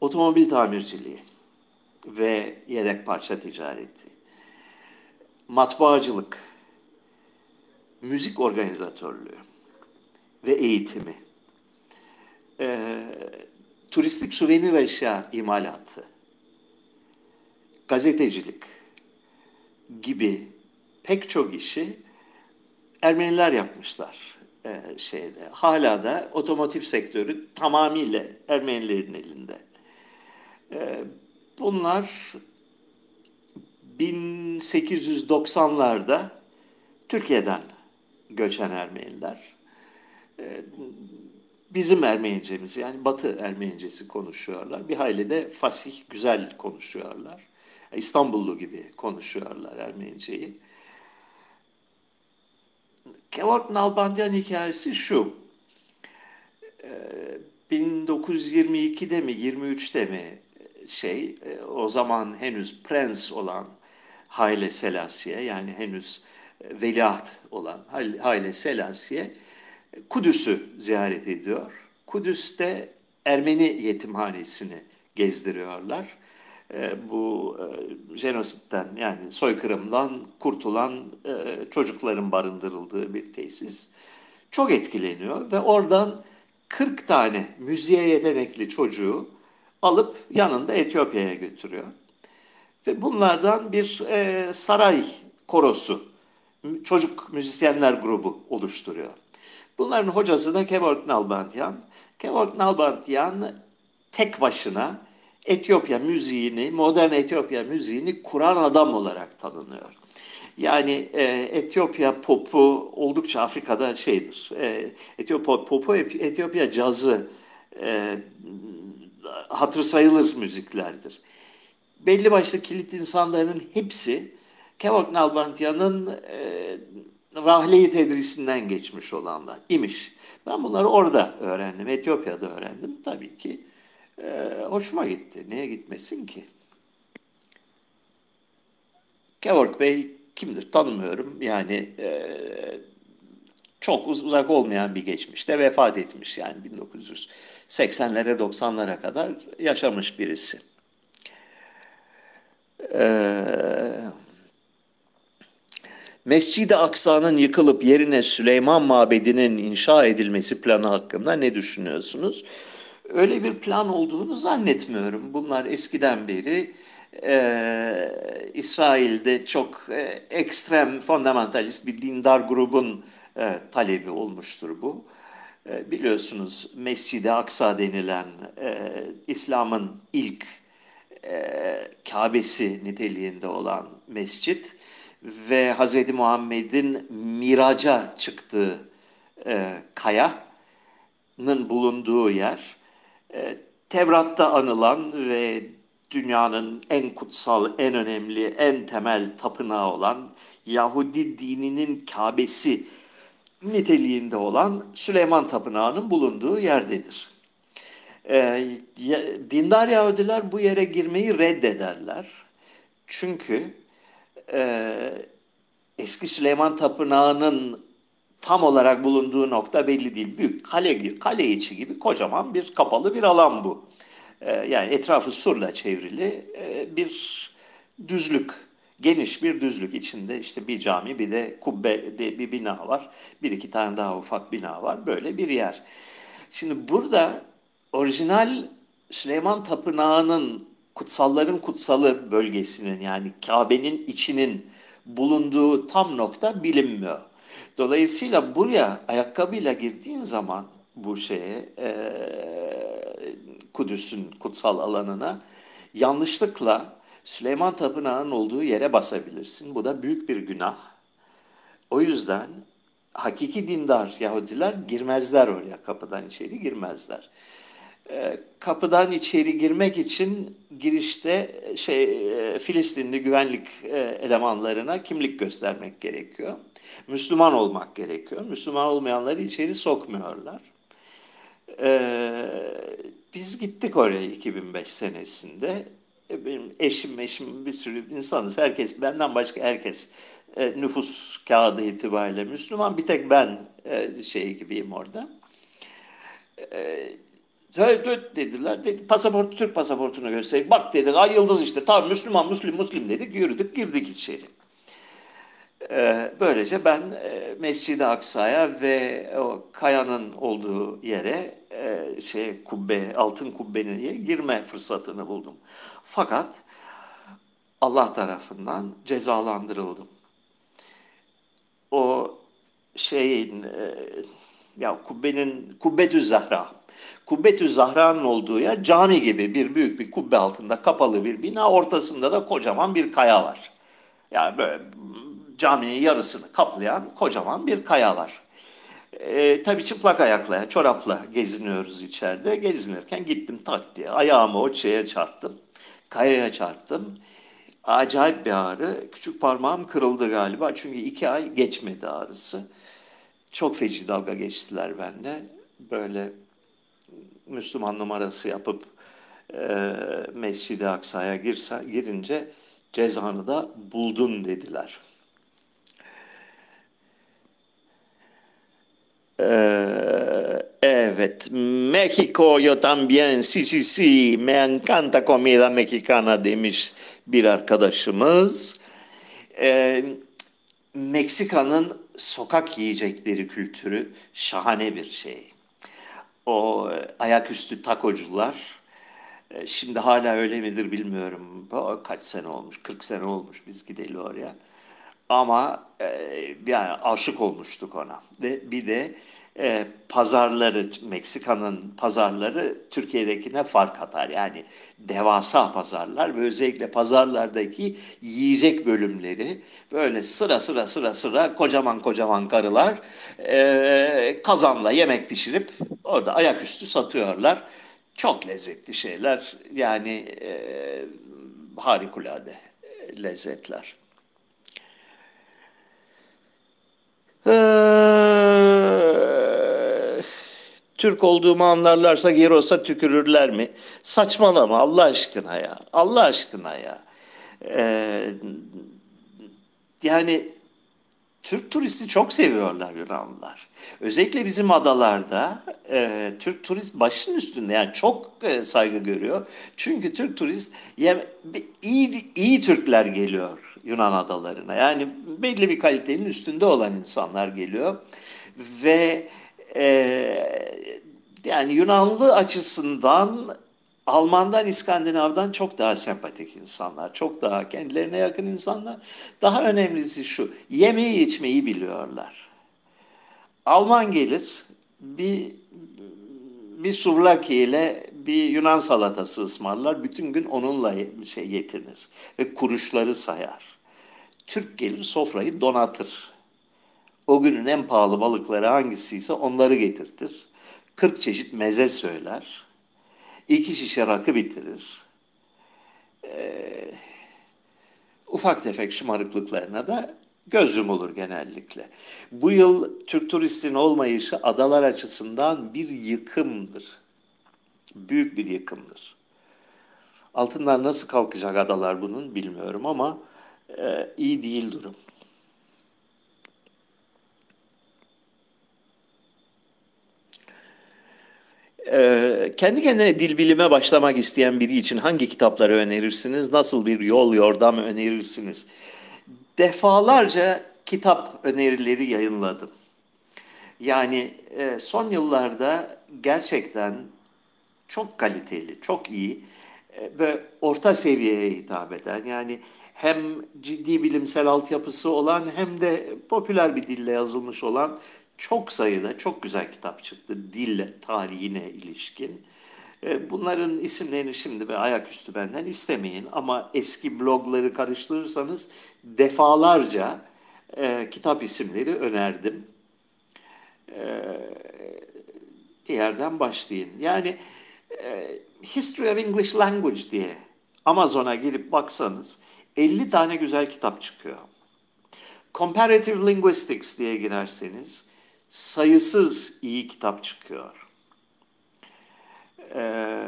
otomobil tamirciliği ve yedek parça ticareti, matbaacılık, müzik organizatörlüğü ve eğitimi, e, turistik suvenir eşya imalatı, gazetecilik, gibi pek çok işi Ermeniler yapmışlar e, şeyde. Hala da otomotiv sektörü tamamıyla Ermenilerin elinde. E, bunlar 1890'larda Türkiye'den göçen Ermeniler. E, bizim Ermenicemiz yani Batı Ermenicesi konuşuyorlar. Bir hayli de fasih, güzel konuşuyorlar. İstanbullu gibi konuşuyorlar Ermeniceyi. Georg Nalbandian hikayesi şu. 1922'de ee, mi 23'te mi şey e, o zaman henüz prens olan Haile Selassie yani henüz e, veliaht olan Haile Selassie Kudüs'ü ziyaret ediyor. Kudüs'te Ermeni yetimhanesini gezdiriyorlar. E, bu e, jenositten yani soykırımdan kurtulan e, çocukların barındırıldığı bir tesis. Çok etkileniyor ve oradan 40 tane müziğe yetenekli çocuğu alıp yanında Etiyopya'ya götürüyor. Ve bunlardan bir e, saray korosu, çocuk müzisyenler grubu oluşturuyor. Bunların hocası da Kevork Nalbantian. Kevork Nalbantian tek başına Etiyopya müziğini, modern Etiyopya müziğini kuran adam olarak tanınıyor. Yani e, Etiyopya popu oldukça Afrika'da şeydir. E, Etiyopya popu, Etiyopya cazı e, hatır sayılır müziklerdir. Belli başlı kilit insanların hepsi Kevork Nalbantian'ın e, rahleyi tedrisinden geçmiş olanlar imiş. Ben bunları orada öğrendim, Etiyopya'da öğrendim. Tabii ki ee, hoşuma gitti. Niye gitmesin ki? Kevork Bey kimdir tanımıyorum. Yani e, çok uzak olmayan bir geçmişte vefat etmiş yani 1980'lere 90'lara kadar yaşamış birisi. Ee, Mescid-i Aksa'nın yıkılıp yerine Süleyman Mabedi'nin inşa edilmesi planı hakkında ne düşünüyorsunuz? Öyle bir plan olduğunu zannetmiyorum. Bunlar eskiden beri e, İsrail'de çok e, ekstrem, fundamentalist bir dindar grubun e, talebi olmuştur bu. E, biliyorsunuz Mescid-i Aksa denilen e, İslam'ın ilk e, Kabe'si niteliğinde olan mescit ve Hz. Muhammed'in miraca çıktığı e, kayanın bulunduğu yer. E, Tevrat'ta anılan ve dünyanın en kutsal, en önemli, en temel tapınağı olan Yahudi dininin Kabe'si niteliğinde olan Süleyman Tapınağı'nın bulunduğu yerdedir. E, dindar Yahudiler bu yere girmeyi reddederler. Çünkü e, eski Süleyman Tapınağı'nın tam olarak bulunduğu nokta belli değil. Büyük kale, kale içi gibi kocaman bir kapalı bir alan bu. E, yani etrafı surla çevrili e, bir düzlük. Geniş bir düzlük içinde işte bir cami bir de kubbe bir bina var. Bir iki tane daha ufak bina var. Böyle bir yer. Şimdi burada orijinal Süleyman Tapınağı'nın kutsalların kutsalı bölgesinin yani Kabe'nin içinin bulunduğu tam nokta bilinmiyor. Dolayısıyla buraya ayakkabıyla girdiğin zaman bu şeye e, Kudüs'ün kutsal alanına yanlışlıkla Süleyman Tapınağı'nın olduğu yere basabilirsin. Bu da büyük bir günah. O yüzden hakiki dindar Yahudiler girmezler oraya kapıdan içeri girmezler. Ee, kapıdan içeri girmek için girişte şey e, Filistinli güvenlik e, elemanlarına kimlik göstermek gerekiyor. Müslüman olmak gerekiyor. Müslüman olmayanları içeri sokmuyorlar. Ee, biz gittik oraya 2005 senesinde. E, benim eşim, eşim bir sürü insanız. Herkes, benden başka herkes nüfus kağıdı itibariyle Müslüman. Bir tek ben şey gibiyim orada. Söyle dediler. Dedi, pasaport, Türk pasaportunu gösterdik. Bak dedik, ay yıldız işte. Tamam Müslüman, Müslüm, Müslüm dedik. Yürüdük, girdik içeri. Ee, böylece ben e, Mescid-i Aksa'ya ve o kayanın olduğu yere e, şey kubbe, altın kubbenin girme fırsatını buldum. Fakat Allah tarafından cezalandırıldım. O şeyin e, ya kubbenin kubbetü zahra Kubbetü Zahra'nın olduğu yer cami gibi bir büyük bir kubbe altında kapalı bir bina. Ortasında da kocaman bir kaya var. Yani böyle caminin yarısını kaplayan kocaman bir kaya var. E, tabii çıplak ayakla, çorapla geziniyoruz içeride. Gezinirken gittim tak diye ayağımı o şeye çarptım. Kayaya çarptım. Acayip bir ağrı. Küçük parmağım kırıldı galiba. Çünkü iki ay geçmedi ağrısı. Çok feci dalga geçtiler benimle. Böyle Müslüman numarası yapıp e, Mescid-i Aksa'ya girince cezanı da buldun dediler. Ee, evet, México yo también, sí, sí, sí, me encanta comida mexicana demiş bir arkadaşımız. Ee, Meksika'nın sokak yiyecekleri kültürü şahane bir şey o e, ayaküstü takocular e, şimdi hala öyle midir bilmiyorum. Kaç sene olmuş? 40 sene olmuş biz gideli oraya. Ama e, yani aşık olmuştuk ona. De, bir de e, pazarları, Meksika'nın pazarları Türkiye'dekine fark atar. Yani devasa pazarlar ve özellikle pazarlardaki yiyecek bölümleri böyle sıra sıra sıra sıra kocaman kocaman karılar e, kazanla yemek pişirip orada ayaküstü satıyorlar. Çok lezzetli şeyler yani e, harikulade lezzetler. Türk olduğumu anlarlarsa Giros'a tükürürler mi? Saçmalama Allah aşkına ya. Allah aşkına ya. Ee, yani Türk turisti çok seviyorlar Yunanlılar. Özellikle bizim adalarda e, Türk turist başın üstünde yani çok e, saygı görüyor. Çünkü Türk turist yani, iyi, iyi Türkler geliyor Yunan adalarına. Yani belli bir kalitenin üstünde olan insanlar geliyor. Ve e, yani Yunanlı açısından Almandan, İskandinav'dan çok daha sempatik insanlar, çok daha kendilerine yakın insanlar. Daha önemlisi şu, yemeği içmeyi biliyorlar. Alman gelir, bir bir suvlaki ile bir Yunan salatası ısmarlar. Bütün gün onunla şey yetinir ve kuruşları sayar. Türk gelir sofrayı donatır. O günün en pahalı balıkları hangisiyse onları getirtir. 40 çeşit meze söyler iki şişe rakı bitirir. Ee, ufak tefek şımarıklıklarına da göz yumulur genellikle. Bu yıl Türk turistin olmayışı adalar açısından bir yıkımdır. Büyük bir yıkımdır. Altından nasıl kalkacak adalar bunun bilmiyorum ama e, iyi değil durum. Ee, kendi kendine dil bilime başlamak isteyen biri için hangi kitapları önerirsiniz? Nasıl bir yol yordam önerirsiniz? Defalarca kitap önerileri yayınladım. Yani e, son yıllarda gerçekten çok kaliteli, çok iyi e, ve orta seviyeye hitap eden yani hem ciddi bilimsel altyapısı olan hem de popüler bir dille yazılmış olan çok sayıda çok güzel kitap çıktı dil tarihine ilişkin. E, bunların isimlerini şimdi bir ayaküstü benden istemeyin ama eski blogları karıştırırsanız defalarca e, kitap isimleri önerdim. E, bir yerden başlayın. Yani e, History of English Language diye Amazon'a girip baksanız 50 tane güzel kitap çıkıyor. Comparative Linguistics diye girerseniz sayısız iyi kitap çıkıyor. Ee,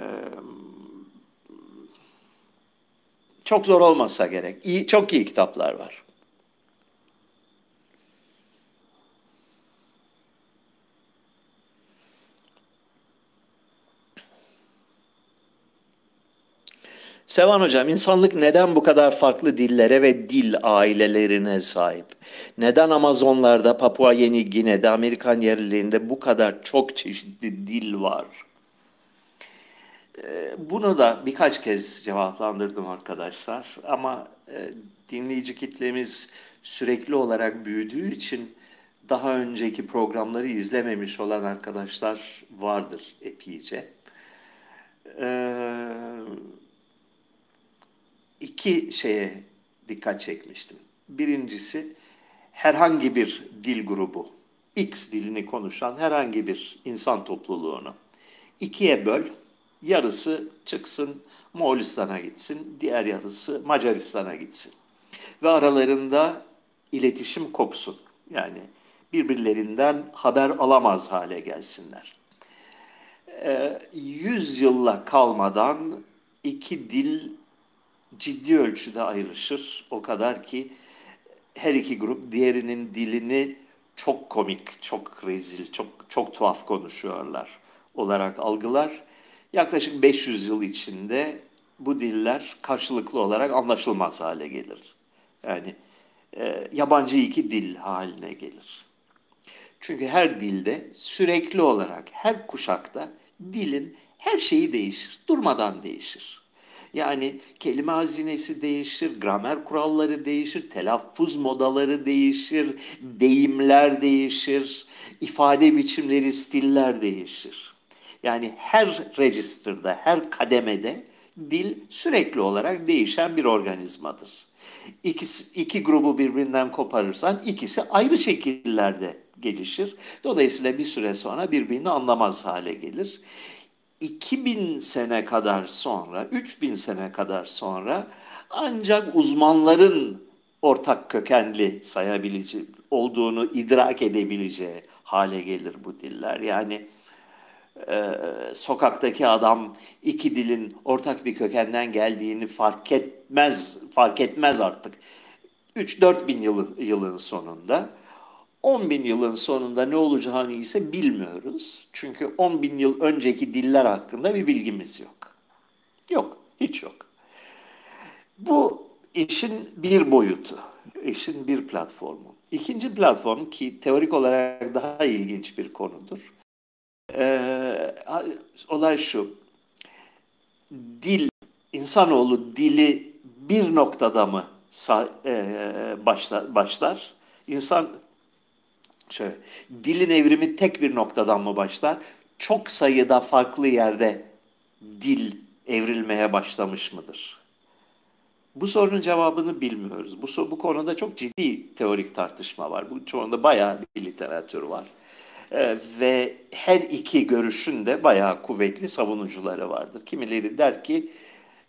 çok zor olmasa gerek. İyi, çok iyi kitaplar var. Sevan Hocam, insanlık neden bu kadar farklı dillere ve dil ailelerine sahip? Neden Amazonlarda, Papua Yeni Gine'de, Amerikan yerlilerinde bu kadar çok çeşitli dil var? Ee, bunu da birkaç kez cevaplandırdım arkadaşlar ama e, dinleyici kitlemiz sürekli olarak büyüdüğü için daha önceki programları izlememiş olan arkadaşlar vardır epeyce. Ee, iki şeye dikkat çekmiştim. Birincisi herhangi bir dil grubu, X dilini konuşan herhangi bir insan topluluğunu ikiye böl, yarısı çıksın Moğolistan'a gitsin, diğer yarısı Macaristan'a gitsin. Ve aralarında iletişim kopsun. Yani birbirlerinden haber alamaz hale gelsinler. Ee, yüz yılla kalmadan iki dil ciddi ölçüde ayrışır. O kadar ki her iki grup diğerinin dilini çok komik, çok rezil, çok çok tuhaf konuşuyorlar olarak algılar. Yaklaşık 500 yıl içinde bu diller karşılıklı olarak anlaşılmaz hale gelir. Yani e, yabancı iki dil haline gelir. Çünkü her dilde sürekli olarak her kuşakta dilin her şeyi değişir, durmadan değişir. Yani kelime hazinesi değişir, gramer kuralları değişir, telaffuz modaları değişir, deyimler değişir, ifade biçimleri, stiller değişir. Yani her register'da, her kademede dil sürekli olarak değişen bir organizmadır. İkisi, iki grubu birbirinden koparırsan ikisi ayrı şekillerde gelişir. Dolayısıyla bir süre sonra birbirini anlamaz hale gelir. 2000 sene kadar sonra, 3000 sene kadar sonra ancak uzmanların ortak kökenli sayabileceği olduğunu idrak edebileceği hale gelir bu diller. Yani e, sokaktaki adam iki dilin ortak bir kökenden geldiğini fark etmez, fark etmez artık. 3-4 bin yılı, yılın sonunda 10 bin yılın sonunda ne olacağını ise bilmiyoruz. Çünkü 10 bin yıl önceki diller hakkında bir bilgimiz yok. Yok, hiç yok. Bu işin bir boyutu, işin bir platformu. İkinci platform ki teorik olarak daha ilginç bir konudur. Ee, olay şu, dil, insanoğlu dili bir noktada mı e, başlar, başlar? İnsan şöyle, dilin evrimi tek bir noktadan mı başlar? Çok sayıda farklı yerde dil evrilmeye başlamış mıdır? Bu sorunun cevabını bilmiyoruz. Bu, bu konuda çok ciddi teorik tartışma var. Bu çoğunda bayağı bir literatür var. Ee, ve her iki görüşün de bayağı kuvvetli savunucuları vardır. Kimileri der ki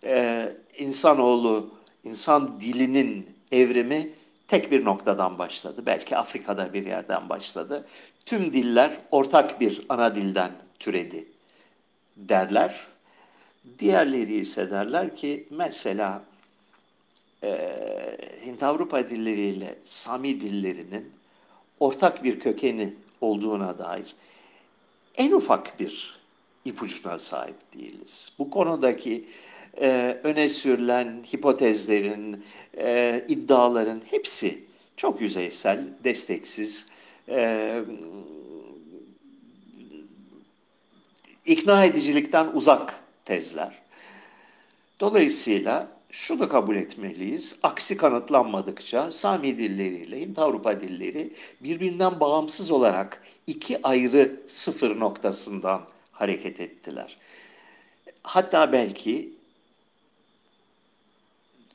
e, insanoğlu, insan dilinin evrimi tek bir noktadan başladı. Belki Afrika'da bir yerden başladı. Tüm diller ortak bir ana dilden türedi derler. Diğerleri ise derler ki mesela e, Hint-Avrupa dilleriyle Sami dillerinin ortak bir kökeni olduğuna dair en ufak bir ipucuna sahip değiliz. Bu konudaki e, öne sürülen hipotezlerin, e, iddiaların hepsi çok yüzeysel, desteksiz, e, ikna edicilikten uzak tezler. Dolayısıyla şunu kabul etmeliyiz. Aksi kanıtlanmadıkça Sami dilleriyle Hint Avrupa dilleri birbirinden bağımsız olarak iki ayrı sıfır noktasından hareket ettiler. Hatta belki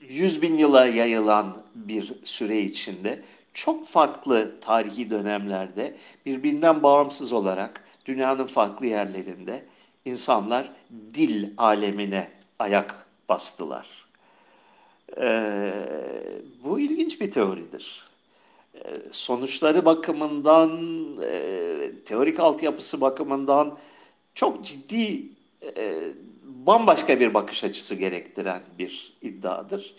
yüz bin yıla yayılan bir süre içinde çok farklı tarihi dönemlerde birbirinden bağımsız olarak dünyanın farklı yerlerinde insanlar dil alemine ayak bastılar. Ee, bu ilginç bir teoridir. Ee, sonuçları bakımından, e, teorik altyapısı bakımından çok ciddi, e, bambaşka bir bakış açısı gerektiren bir iddiadır.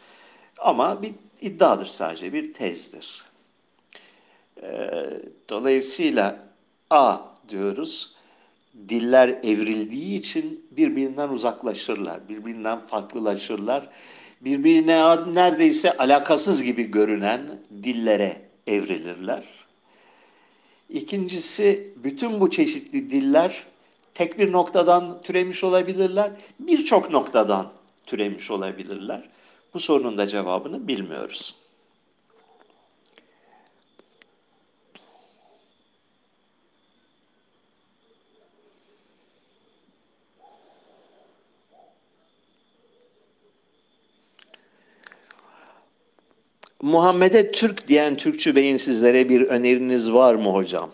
Ama bir iddiadır sadece, bir tezdir. Ee, dolayısıyla A diyoruz, diller evrildiği için birbirinden uzaklaşırlar, birbirinden farklılaşırlar birbirine neredeyse alakasız gibi görünen dillere evrilirler. İkincisi bütün bu çeşitli diller tek bir noktadan türemiş olabilirler, birçok noktadan türemiş olabilirler. Bu sorunun da cevabını bilmiyoruz. Muhammed'e Türk diyen Türkçü beyinsizlere bir öneriniz var mı hocam?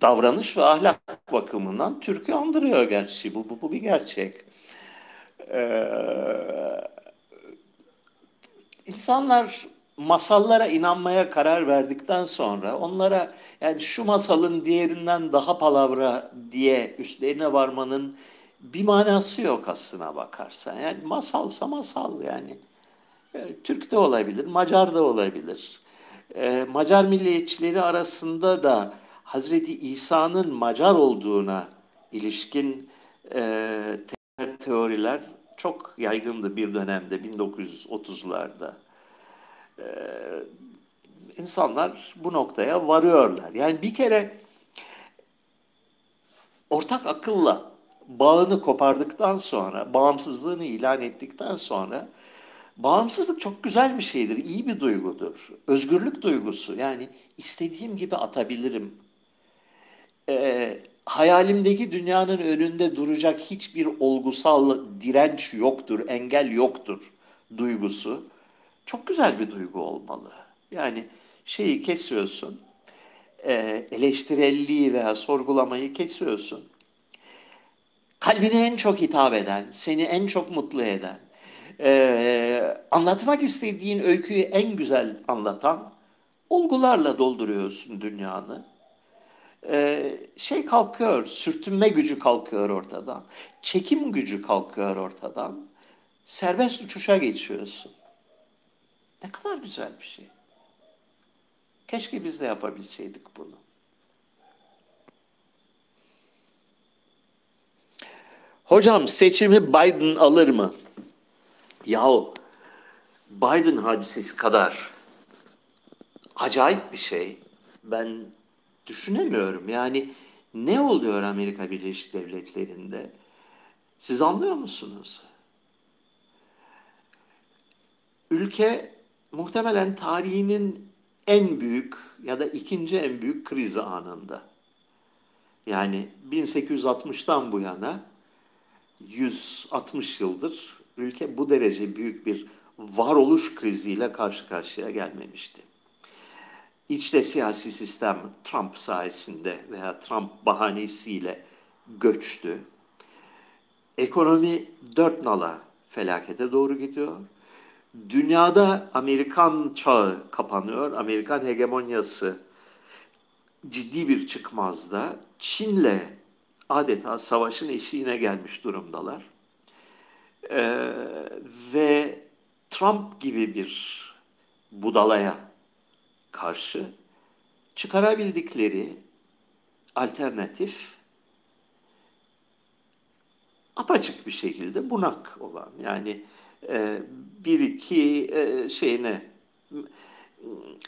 Davranış ve ahlak bakımından Türk'ü andırıyor gerçi. Bu, bu, bu bir gerçek. Ee, insanlar masallara inanmaya karar verdikten sonra onlara yani şu masalın diğerinden daha palavra diye üstlerine varmanın bir manası yok aslına bakarsan. Yani masalsa masal yani. E, Türk de olabilir, Macar da olabilir. E, Macar milliyetçileri arasında da Hazreti İsa'nın Macar olduğuna ilişkin e, teoriler çok yaygındı bir dönemde 1930'larda e, insanlar bu noktaya varıyorlar. Yani bir kere ortak akılla bağını kopardıktan sonra, bağımsızlığını ilan ettikten sonra bağımsızlık çok güzel bir şeydir, iyi bir duygudur. Özgürlük duygusu yani istediğim gibi atabilirim. Ee, hayalimdeki dünyanın önünde duracak hiçbir olgusal direnç yoktur, engel yoktur duygusu çok güzel bir duygu olmalı. Yani şeyi kesiyorsun, e, eleştirelliği veya sorgulamayı kesiyorsun. Kalbine en çok hitap eden, seni en çok mutlu eden, e, anlatmak istediğin öyküyü en güzel anlatan olgularla dolduruyorsun dünyanı. E, şey kalkıyor, sürtünme gücü kalkıyor ortadan. Çekim gücü kalkıyor ortadan. Serbest uçuşa geçiyorsun. Ne kadar güzel bir şey. Keşke biz de yapabilseydik bunu. Hocam seçimi Biden alır mı? Yahu Biden hadisesi kadar acayip bir şey ben düşünemiyorum. Yani ne oluyor Amerika Birleşik Devletleri'nde? Siz anlıyor musunuz? Ülke muhtemelen tarihinin en büyük ya da ikinci en büyük krizi anında. Yani 1860'tan bu yana 160 yıldır ülke bu derece büyük bir varoluş kriziyle karşı karşıya gelmemişti. İçte siyasi sistem Trump sayesinde veya Trump bahanesiyle göçtü. Ekonomi dört nala felakete doğru gidiyor. Dünyada Amerikan çağı kapanıyor, Amerikan hegemonyası ciddi bir çıkmazda. Çin'le adeta savaşın eşiğine gelmiş durumdalar. Ee, ve Trump gibi bir budalaya karşı çıkarabildikleri alternatif apaçık bir şekilde bunak olan yani e, bir iki e, şeyine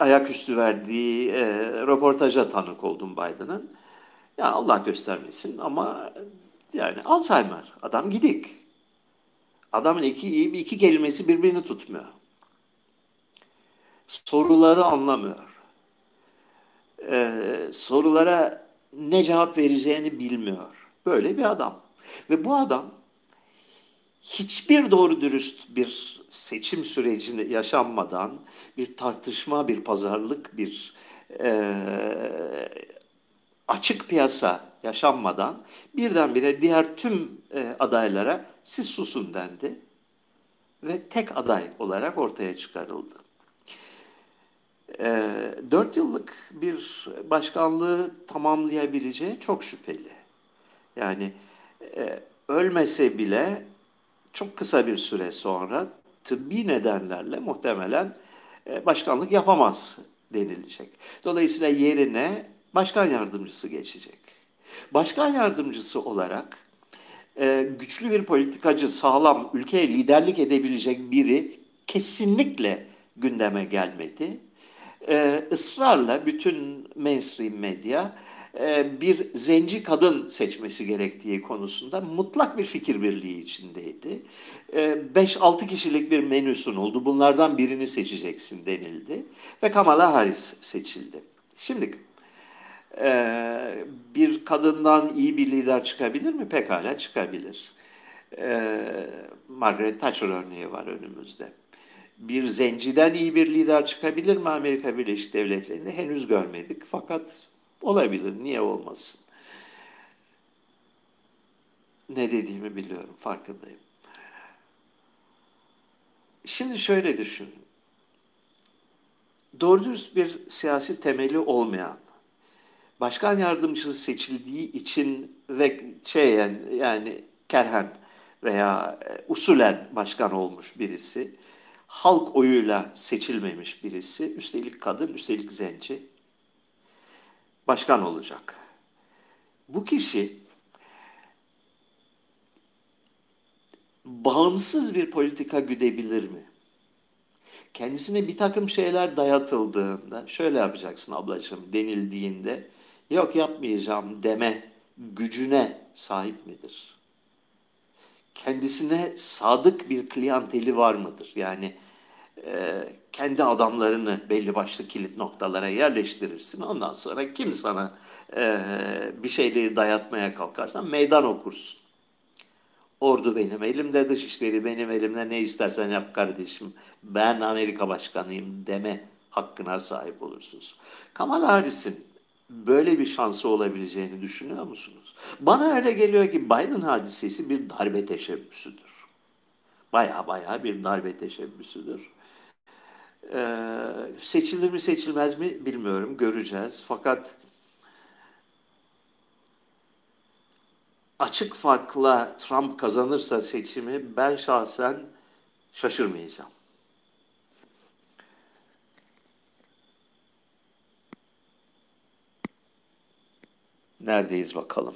ayaküstü verdiği e, röportaja tanık oldum Biden'ın. Ya Allah göstermesin ama yani Alzheimer adam gidik. Adamın iki, iki kelimesi birbirini tutmuyor. Soruları anlamıyor. Ee, sorulara ne cevap vereceğini bilmiyor. Böyle bir adam. Ve bu adam hiçbir doğru dürüst bir seçim sürecini yaşanmadan bir tartışma, bir pazarlık, bir e, açık piyasa yaşanmadan birdenbire diğer tüm e, adaylara siz susun dendi ve tek aday olarak ortaya çıkarıldı. E, dört yıllık bir başkanlığı tamamlayabileceği çok şüpheli. Yani e, ölmese bile çok kısa bir süre sonra tıbbi nedenlerle muhtemelen e, başkanlık yapamaz denilecek. Dolayısıyla yerine başkan yardımcısı geçecek. Başkan yardımcısı olarak e, güçlü bir politikacı, sağlam, ülkeye liderlik edebilecek biri kesinlikle gündeme gelmedi. E, ısrarla bütün mainstream medya e, bir zenci kadın seçmesi gerektiği konusunda mutlak bir fikir birliği içindeydi. 5-6 e, kişilik bir menü sunuldu. Bunlardan birini seçeceksin denildi. Ve Kamala Harris seçildi. Şimdi e, bir kadından iyi bir lider çıkabilir mi? Pekala çıkabilir. Margaret Thatcher örneği var önümüzde. Bir zenciden iyi bir lider çıkabilir mi Amerika Birleşik Devletleri'nde? Henüz görmedik fakat Olabilir, niye olmasın? Ne dediğimi biliyorum, farkındayım. Şimdi şöyle düşün. Doğru dürüst bir siyasi temeli olmayan, başkan yardımcısı seçildiği için ve şey yani, yani kerhen veya e, usulen başkan olmuş birisi, halk oyuyla seçilmemiş birisi, üstelik kadın, üstelik zenci, başkan olacak. Bu kişi bağımsız bir politika güdebilir mi? Kendisine bir takım şeyler dayatıldığında şöyle yapacaksın ablacığım denildiğinde yok yapmayacağım deme gücüne sahip midir? Kendisine sadık bir klianteli var mıdır? Yani e, kendi adamlarını belli başlı kilit noktalara yerleştirirsin. Ondan sonra kim sana e, bir şeyleri dayatmaya kalkarsan meydan okursun. Ordu benim elimde, dışişleri benim elimde ne istersen yap kardeşim. Ben Amerika başkanıyım deme hakkına sahip olursunuz. Kamala Harris'in böyle bir şansı olabileceğini düşünüyor musunuz? Bana öyle geliyor ki Biden hadisesi bir darbe teşebbüsüdür. Baya baya bir darbe teşebbüsüdür. Ee, seçilir mi seçilmez mi bilmiyorum, göreceğiz. Fakat açık farkla Trump kazanırsa seçimi ben şahsen şaşırmayacağım. Neredeyiz bakalım.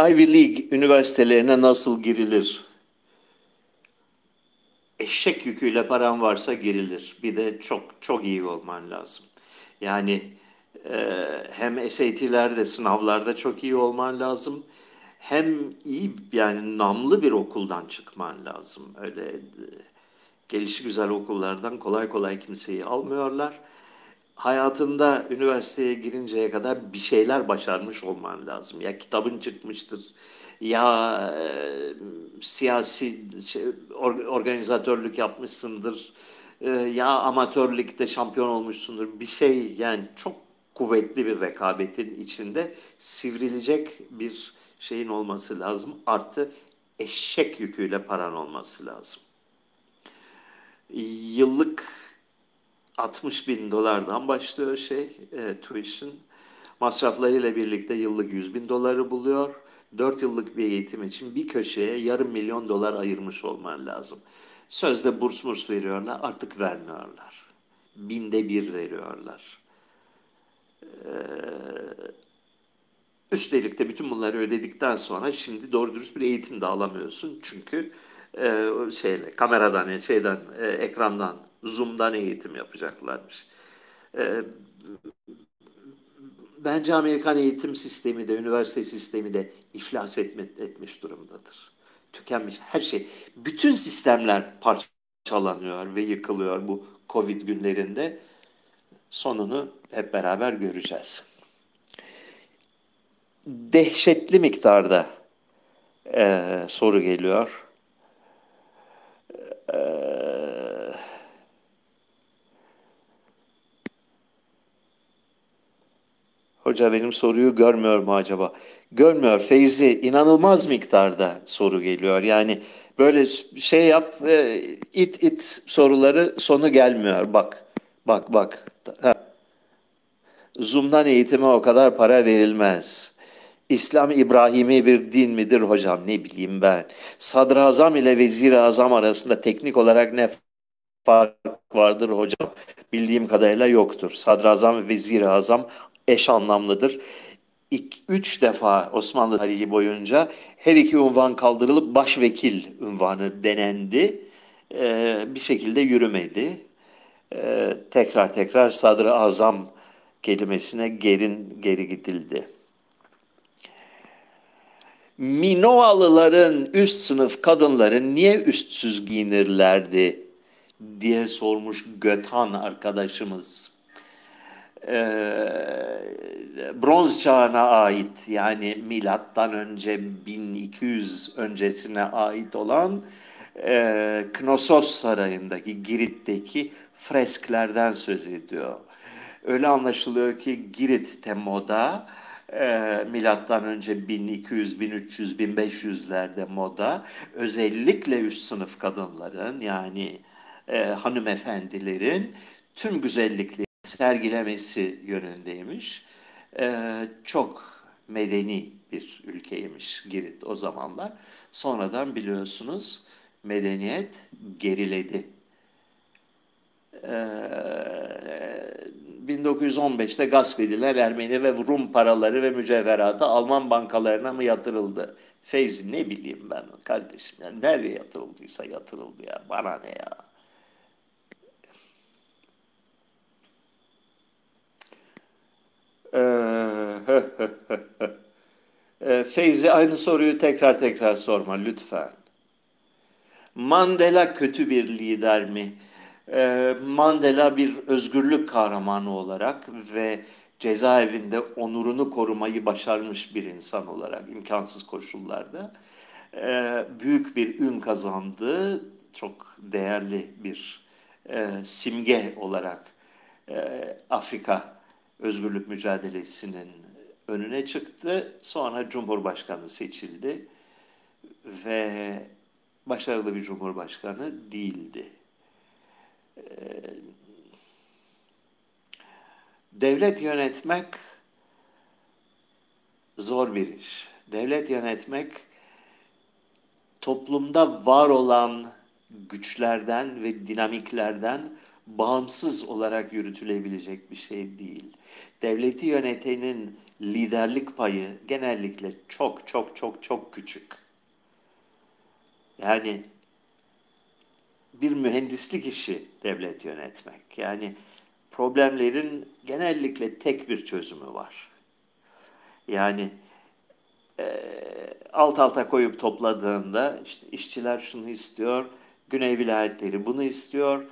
Ivy League üniversitelerine nasıl girilir? Eşek yüküyle paran varsa girilir. Bir de çok çok iyi olman lazım. Yani e, hem SAT'lerde, sınavlarda çok iyi olman lazım. Hem iyi yani namlı bir okuldan çıkman lazım. Öyle e, gelişi güzel okullardan kolay kolay kimseyi almıyorlar hayatında üniversiteye girinceye kadar bir şeyler başarmış olman lazım. Ya kitabın çıkmıştır, ya e, siyasi şey, or, organizatörlük yapmışsındır, e, ya amatörlükte şampiyon olmuşsundur. Bir şey yani çok kuvvetli bir rekabetin içinde sivrilecek bir şeyin olması lazım. Artı eşek yüküyle paran olması lazım. Yıllık 60 bin dolardan başlıyor şey e, tuition. Masraflarıyla birlikte yıllık 100 bin doları buluyor. 4 yıllık bir eğitim için bir köşeye yarım milyon dolar ayırmış olman lazım. Sözde burs murs veriyorlar artık vermiyorlar. Binde bir veriyorlar. Ee, üstelik de bütün bunları ödedikten sonra şimdi doğru dürüst bir eğitim de alamıyorsun. Çünkü e, şeyle kameradan şeyden e, ekrandan Zoom'dan eğitim yapacaklarmış. E, bence Amerikan eğitim sistemi de üniversite sistemi de iflas etme, etmiş durumdadır. Tükenmiş her şey. Bütün sistemler parçalanıyor ve yıkılıyor bu Covid günlerinde. Sonunu hep beraber göreceğiz. Dehşetli miktarda e, soru geliyor. E, Hoca benim soruyu görmüyor mu acaba? Görmüyor. Feyzi inanılmaz miktarda soru geliyor. Yani böyle şey yap e, it it soruları sonu gelmiyor. Bak bak bak. Ha. Zoom'dan eğitime o kadar para verilmez. İslam İbrahimi bir din midir hocam ne bileyim ben. Sadrazam ile vezir-i azam arasında teknik olarak ne fark vardır hocam? Bildiğim kadarıyla yoktur. Sadrazam ve vezir-i azam eş anlamlıdır. İk, üç defa Osmanlı tarihi boyunca her iki unvan kaldırılıp başvekil unvanı denendi. Ee, bir şekilde yürümedi. Ee, tekrar tekrar sadr-ı azam kelimesine gerin geri gidildi. Minoalıların üst sınıf kadınları niye üstsüz giyinirlerdi diye sormuş Götan arkadaşımız e, bronz çağına ait yani milattan önce 1200 öncesine ait olan e, Knossos Sarayı'ndaki Girit'teki fresklerden söz ediyor. Öyle anlaşılıyor ki Girit Temo'da e, milattan önce 1200, 1300, 1500'lerde moda özellikle üst sınıf kadınların yani e, hanımefendilerin tüm güzellikleri sergilemesi yönündeymiş. Ee, çok medeni bir ülkeymiş Girit o zamanlar. Sonradan biliyorsunuz medeniyet geriledi. Ee, 1915'te gasp edilen Ermeni ve Rum paraları ve mücevheratı Alman bankalarına mı yatırıldı? Feyzi ne bileyim ben kardeşim. Yani nereye yatırıldıysa yatırıldı ya. Bana ne ya. Ee, Feyzi aynı soruyu tekrar tekrar sorma lütfen. Mandela kötü bir lider mi? Ee, Mandela bir özgürlük kahramanı olarak ve cezaevinde onurunu korumayı başarmış bir insan olarak imkansız koşullarda e, büyük bir ün kazandı. Çok değerli bir e, simge olarak e, Afrika özgürlük mücadelesinin önüne çıktı. Sonra Cumhurbaşkanı seçildi ve başarılı bir Cumhurbaşkanı değildi. devlet yönetmek zor bir iş. Devlet yönetmek toplumda var olan güçlerden ve dinamiklerden bağımsız olarak yürütülebilecek bir şey değil. Devleti yönetenin liderlik payı genellikle çok çok çok çok küçük. Yani bir mühendislik işi devlet yönetmek. Yani problemlerin genellikle tek bir çözümü var. Yani e, alt alta koyup topladığında işte işçiler şunu istiyor, Güney vilayetleri bunu istiyor,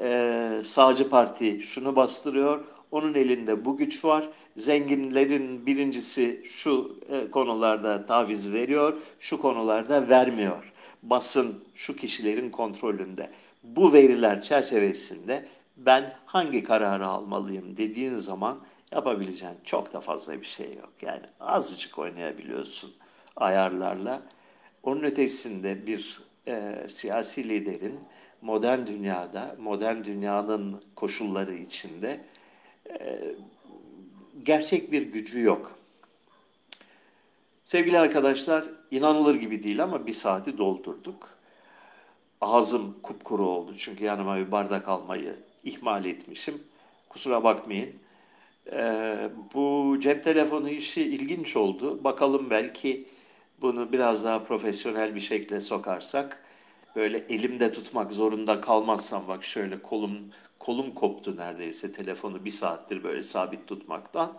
e, sağcı parti şunu bastırıyor, onun elinde bu güç var. Zenginlerin birincisi şu e, konularda taviz veriyor, şu konularda vermiyor. Basın şu kişilerin kontrolünde. Bu veriler çerçevesinde ben hangi kararı almalıyım dediğin zaman yapabileceğin çok da fazla bir şey yok. Yani azıcık oynayabiliyorsun ayarlarla. Onun ötesinde bir e, siyasi liderin modern dünyada, modern dünyanın koşulları içinde e, gerçek bir gücü yok. Sevgili arkadaşlar, inanılır gibi değil ama bir saati doldurduk. Ağzım kupkuru oldu çünkü yanıma bir bardak almayı ihmal etmişim. Kusura bakmayın. Ee, bu cep telefonu işi ilginç oldu. Bakalım belki bunu biraz daha profesyonel bir şekilde sokarsak böyle elimde tutmak zorunda kalmazsam bak şöyle kolum kolum koptu neredeyse telefonu bir saattir böyle sabit tutmaktan.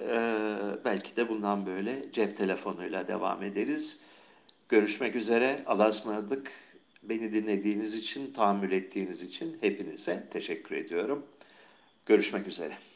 Ee, belki de bundan böyle cep telefonuyla devam ederiz. Görüşmek üzere. Allah'a ısmarladık. Beni dinlediğiniz için, tahammül ettiğiniz için hepinize teşekkür ediyorum. Görüşmek üzere.